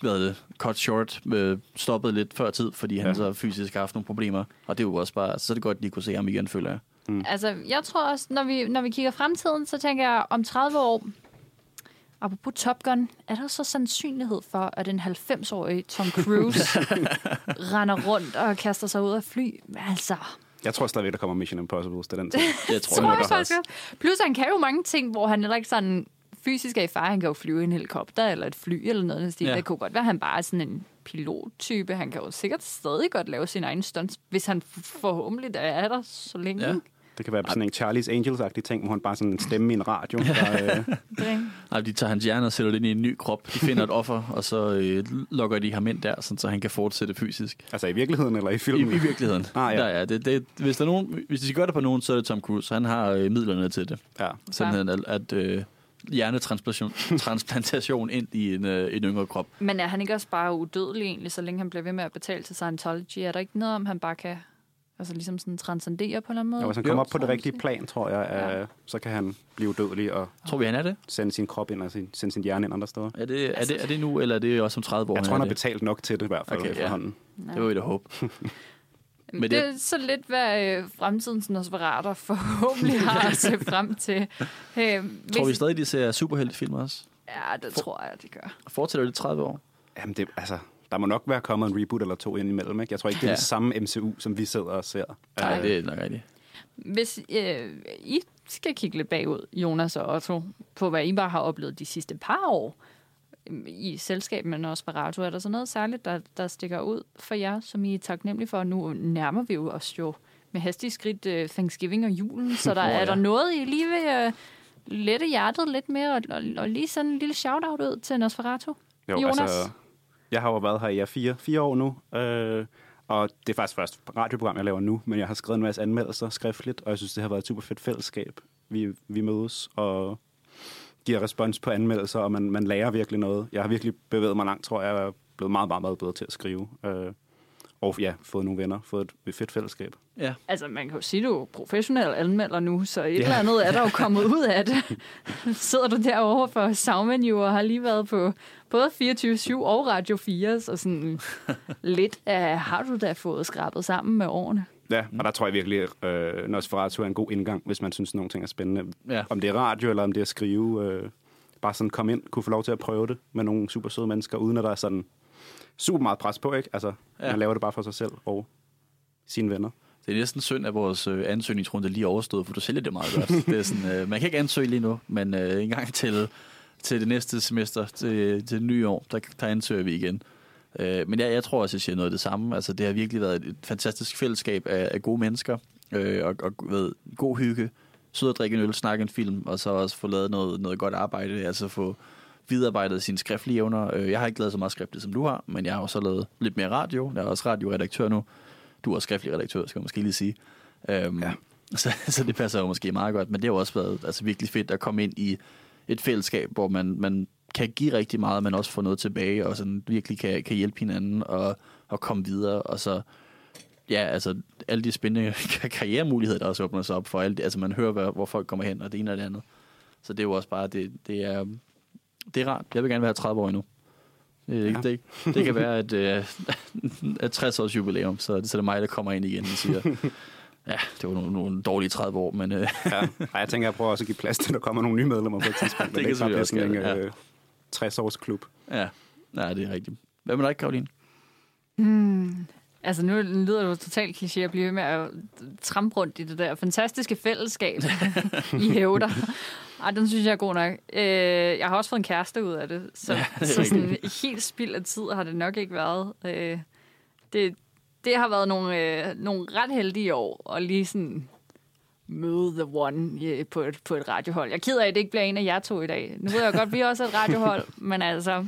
hvad er det, cut short, øh, stoppet lidt før tid, fordi han Ja. så fysisk har haft nogle problemer. Og det er jo også bare, så er det godt, at de kunne se ham igen, føler jeg. Altså, jeg tror også, når vi, når vi kigger fremtiden, så tænker jeg, om 30 år, apropos Top Gun, er der så sandsynlighed for, at en 90-årig Tom Cruise render rundt og kaster sig ud af fly? Altså, Jeg tror stadigvæk, der kommer Mission Impossible til den tid. Det tror tror jeg faktisk også. Plus, han kan jo mange ting, hvor han heller ikke sådan fysisk er i fare. Han kan jo flyve i en helikopter eller et fly eller noget. Ja. Det kunne godt være, at han bare er sådan en pilottype. Han kan jo sikkert stadig godt lave sin egen stunts, hvis han forhåbentlig er der så længe. Ja. Det kan være sådan en Charlie's Angels-agtig ting, hvor han bare sådan en stemme i en radio. Der, øh, Nej, de tager hans hjerne og sætter det ind i en ny krop. De finder et offer, og så øh, lokker de ham ind der, sådan, så han kan fortsætte fysisk. altså i virkeligheden eller i I, filmen? I virkeligheden. Ah, ja. Der, ja det, det, hvis, der er nogen, hvis de skal gøre det på nogen, så er det Tom Cruise. Han har øh, midlerne til det. Ja. Simpelthen at, at øh, hjernetransplantation transplantation ind i en, øh, en yngre krop. Men er han ikke også bare udødelig egentlig, så længe han bliver ved med at betale til Scientology? Er der ikke noget om, han bare kan altså ligesom sådan transcendere på en eller anden måde? Og hvis han kommer op på det rigtige plan, tror jeg, øh, så kan han blive udødelig og Tror vi, han er det? sende sin krop ind og sin, sende sin hjerne ind andre steder. Er det, er det, er det nu, eller er det også om 30 år? Jeg tror, han har betalt nok til det i hvert fald Okay, ja. efterhånden. Det vil vi da håbe. Men det, det- det er så lidt, hvad øh, fremtidens Nosferatu forhåbentlig har at se frem til. Øh, Tror vi hvis- stadig, de ser superheltefilm også? Ja, det tror jeg, de gør. Fortsætter det i 30 år? Jamen, det, altså, der må nok være kommet en reboot eller to ind imellem. Ikke? Jeg tror ikke, det er Ja. det samme MCU, som vi sidder og ser. Nej, Øh, det er nok rigtigt. Hvis øh, I skal kigge lidt bagud, Jonas og Otto, på hvad I bare har oplevet de sidste par år i selskab med Nosferatu, er der så noget særligt, der, der stikker ud for jer, som I er taknemmelige for? Nu nærmer vi jo os jo med hastige skridt øh, Thanksgiving og julen, så der, er ja. der noget, I lige vil øh, lette hjertet lidt mere, og, og, og lige sådan en lille shout-out ud til Nosferatu? Jo, Jonas? altså, jeg har jo været her i ja, fire, fire år nu, øh, og det er faktisk først radioprogram, jeg laver nu, men jeg har skrevet en masse anmeldelser skriftligt, og jeg synes, det har været et super fedt fællesskab. Vi, vi mødes og giver respons på anmeldelser, og man, man lærer virkelig noget. Jeg har virkelig bevæget mig langt, tror jeg, og er blevet meget, meget, meget bedre til at skrive. Øh, og ja, fået nogle venner, fået et fedt fællesskab. Ja. Altså, man kan jo sige, at du er professionel anmelder nu, så et Ja. eller andet er der jo kommet ud af det. Sidder du derovre for Soundmenu og har lige været på både 24-7 og Radio 4, så sådan lidt af, har du da fået skrabet sammen med årene? Ja, og der tror jeg virkelig, øh, Nosferatu er en god indgang, hvis man synes, nogle ting er spændende. Ja. Om det er radio, eller om det er at skrive. Øh, bare sådan komme ind, kunne få lov til at prøve det med nogle super søde mennesker, uden at der er sådan super meget pres på, ikke? Altså, Ja. man laver det bare for sig selv og sine venner. Det er næsten synd, at vores øh, ansøgningsrunde lige er overstået, for du sælger det meget godt. det er sådan, øh, man kan ikke ansøge lige nu, men øh, en gang til, til det næste semester, til, til det nye år, der, der ansøger vi igen. Øh, men jeg, jeg tror også, jeg siger noget af det samme. Altså, det har virkelig været et, et fantastisk fællesskab af, af gode mennesker, øh, og, og ved, god hygge, sidde og drikke en øl, snakke en film, og så også få lavet noget, noget godt arbejde, altså få viderearbejdet sine skriftlige evner. Øh, Jeg har ikke lavet så meget skriftligt, som du har, men jeg har også lavet lidt mere radio. Jeg er også radioredaktør nu. Du er også skriftlig redaktør, skal jeg måske lige sige. Øhm, ja. så, så det passer jo måske meget godt, men det har jo også været altså, virkelig fedt at komme ind i et fællesskab, hvor man, man kan give rigtig meget, men også få noget tilbage, og sådan virkelig kan, kan hjælpe hinanden og, og komme videre, og så ja, altså alle de spændende karrieremuligheder, der også åbner sig op for alle, altså man hører, hvor, hvor folk kommer hen, og det ene og det andet. Så det er jo også bare, det, det er, det er rart. Jeg vil gerne være 30 år endnu. Det, ja. Ja. det, det kan være, at, øh, at 60 års jubilæum, så, så er det mig, der kommer ind igen og siger, ja, det var nogle, nogle dårlige 30 år, men øh, Ja. Ej, jeg tænker, jeg prøver også at give plads til, at der kommer nogle nye medlemmer på et tidspunkt. Det men kan selvfølgelig også sådan en øh, 60-års klub. ja, nej, det er rigtigt. Hvad med dig, Karoline? Altså, nu lyder det jo totalt kliché at blive ved med at trampe rundt i det der fantastiske fællesskab, I hævder. Ej, den synes jeg er god nok. Øh, jeg har også fået en kæreste ud af det, så, Ja, ja, det så sådan helt spild af tid har det nok ikke været. Øh, det, det har været nogle, øh, nogle ret heldige år, at lige sådan møde the one øh, på, et, på et radiohold. Jeg er ked af, at det ikke bliver en af jer to i dag. Nu ved jeg godt, vi er også et radiohold, men altså,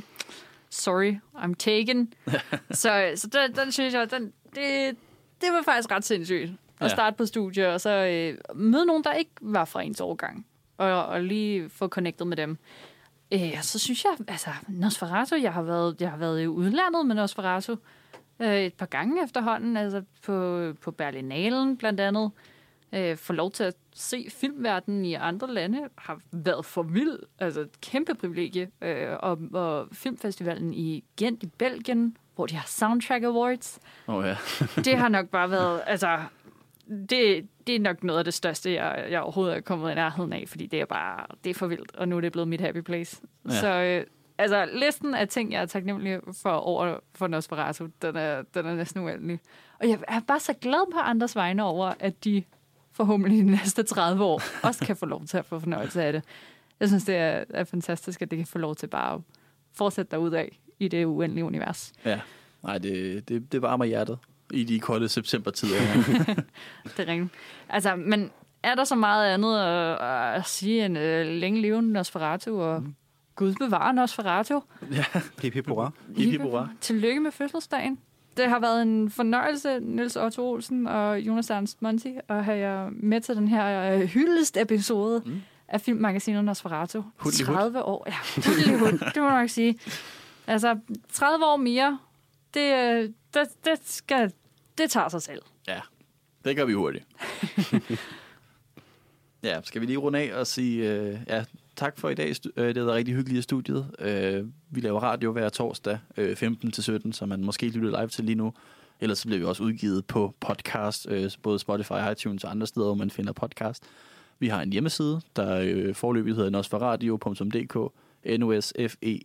sorry, I'm taken. så så den, den synes jeg, den, det, det var faktisk ret sindssygt. At Ja. starte på studie, og så øh, møde nogen, der ikke var fra ens årgang. Og, og lige få connectet med dem. Øh, så synes jeg, altså, Nosferatu, jeg har været, jeg har været i udlandet med Nosferatu. Øh, et par gange efterhånden, altså på, på Berlinalen blandt andet. Øh, får lov til at se filmverdenen i andre lande, har været for vild, altså et kæmpe privilegie. Øh, og, og filmfestivalen i Gent i Belgien, hvor de har Soundtrack Awards, oh, ja. det har nok bare været, altså, det, det er nok noget af det største, jeg, jeg overhovedet er kommet i nærheden af, fordi det er bare, det er for vildt, og nu er det blevet mit happy place. Ja. Så øh, altså, listen af ting, jeg er taknemmelig for over for Nosferatu, den er, den er næsten uendelig. Og jeg er bare så glad på andres vegne over, at de forhåbentlig de næste 30 år også kan få lov til at få fornøjelse af det. Jeg synes, det er, er fantastisk, at det kan få lov til bare at fortsætte derudad i det uendelige univers. ja. Nej, det, det, det varmer hjertet i de kolde septembertider. Det er rigtigt. Altså, men er der så meget andet at, at sige end uh, længe levende Nosferatu og Mm. Gud bevare Nosferatu? Hip hip hurra. Hip, hip, hurra. Tillykke med fødselsdagen. Det har været en fornøjelse, Nils Otto Olsen og Jonas Ernst Monti, at have jer med til den her uh, hyldest-episode Mm. af filmmagasinet Nosferatu. Hudlig hud. 30 år. Ja, hudlig hud, det må man nok sige. Altså, 30 år mere, det, øh, det, det, skal, det tager sig selv. Ja, det gør vi hurtigt. ja, skal vi lige runde af og sige øh, ja, tak for i dag. Øh, det har været rigtig hyggeligt i studiet. Øh, vi laver radio hver torsdag øh, 15-17, så man måske lytter live til lige nu. Ellers så bliver vi også udgivet på podcast, både Spotify, iTunes og andre steder, hvor man finder podcast. Vi har en hjemmeside, der forløbig hedder nosferadio.dk, N-O-S-F-E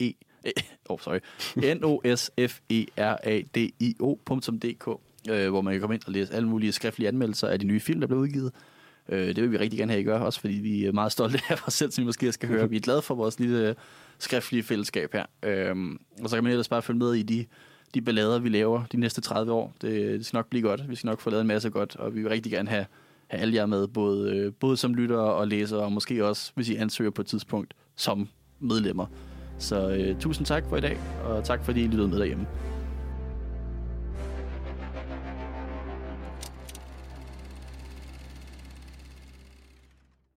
E, e- oh, sorry. N-O-S-F-E-R-A-D-I-O.dk, øh, hvor man kan komme ind og læse alle mulige skriftlige anmeldelser af de nye film, der bliver udgivet. Øh, det vil vi rigtig gerne have, I gør, også fordi vi er meget stolte af os selv, som I måske skal høre. Vi er glade for vores lille øh, skriftlige fællesskab her. Øh, og så kan man ellers bare følge med i de, de ballader, vi laver de næste 30 år. Det, det skal nok blive godt. Vi skal nok få lavet en masse godt, og vi vil rigtig gerne have, have alle jer med, både, øh, både som lyttere og læsere, og måske også, hvis I ansøger på et tidspunkt, som medlemmer. Så øh, tusind tak for i dag, og tak fordi I lyttede med derhjemme.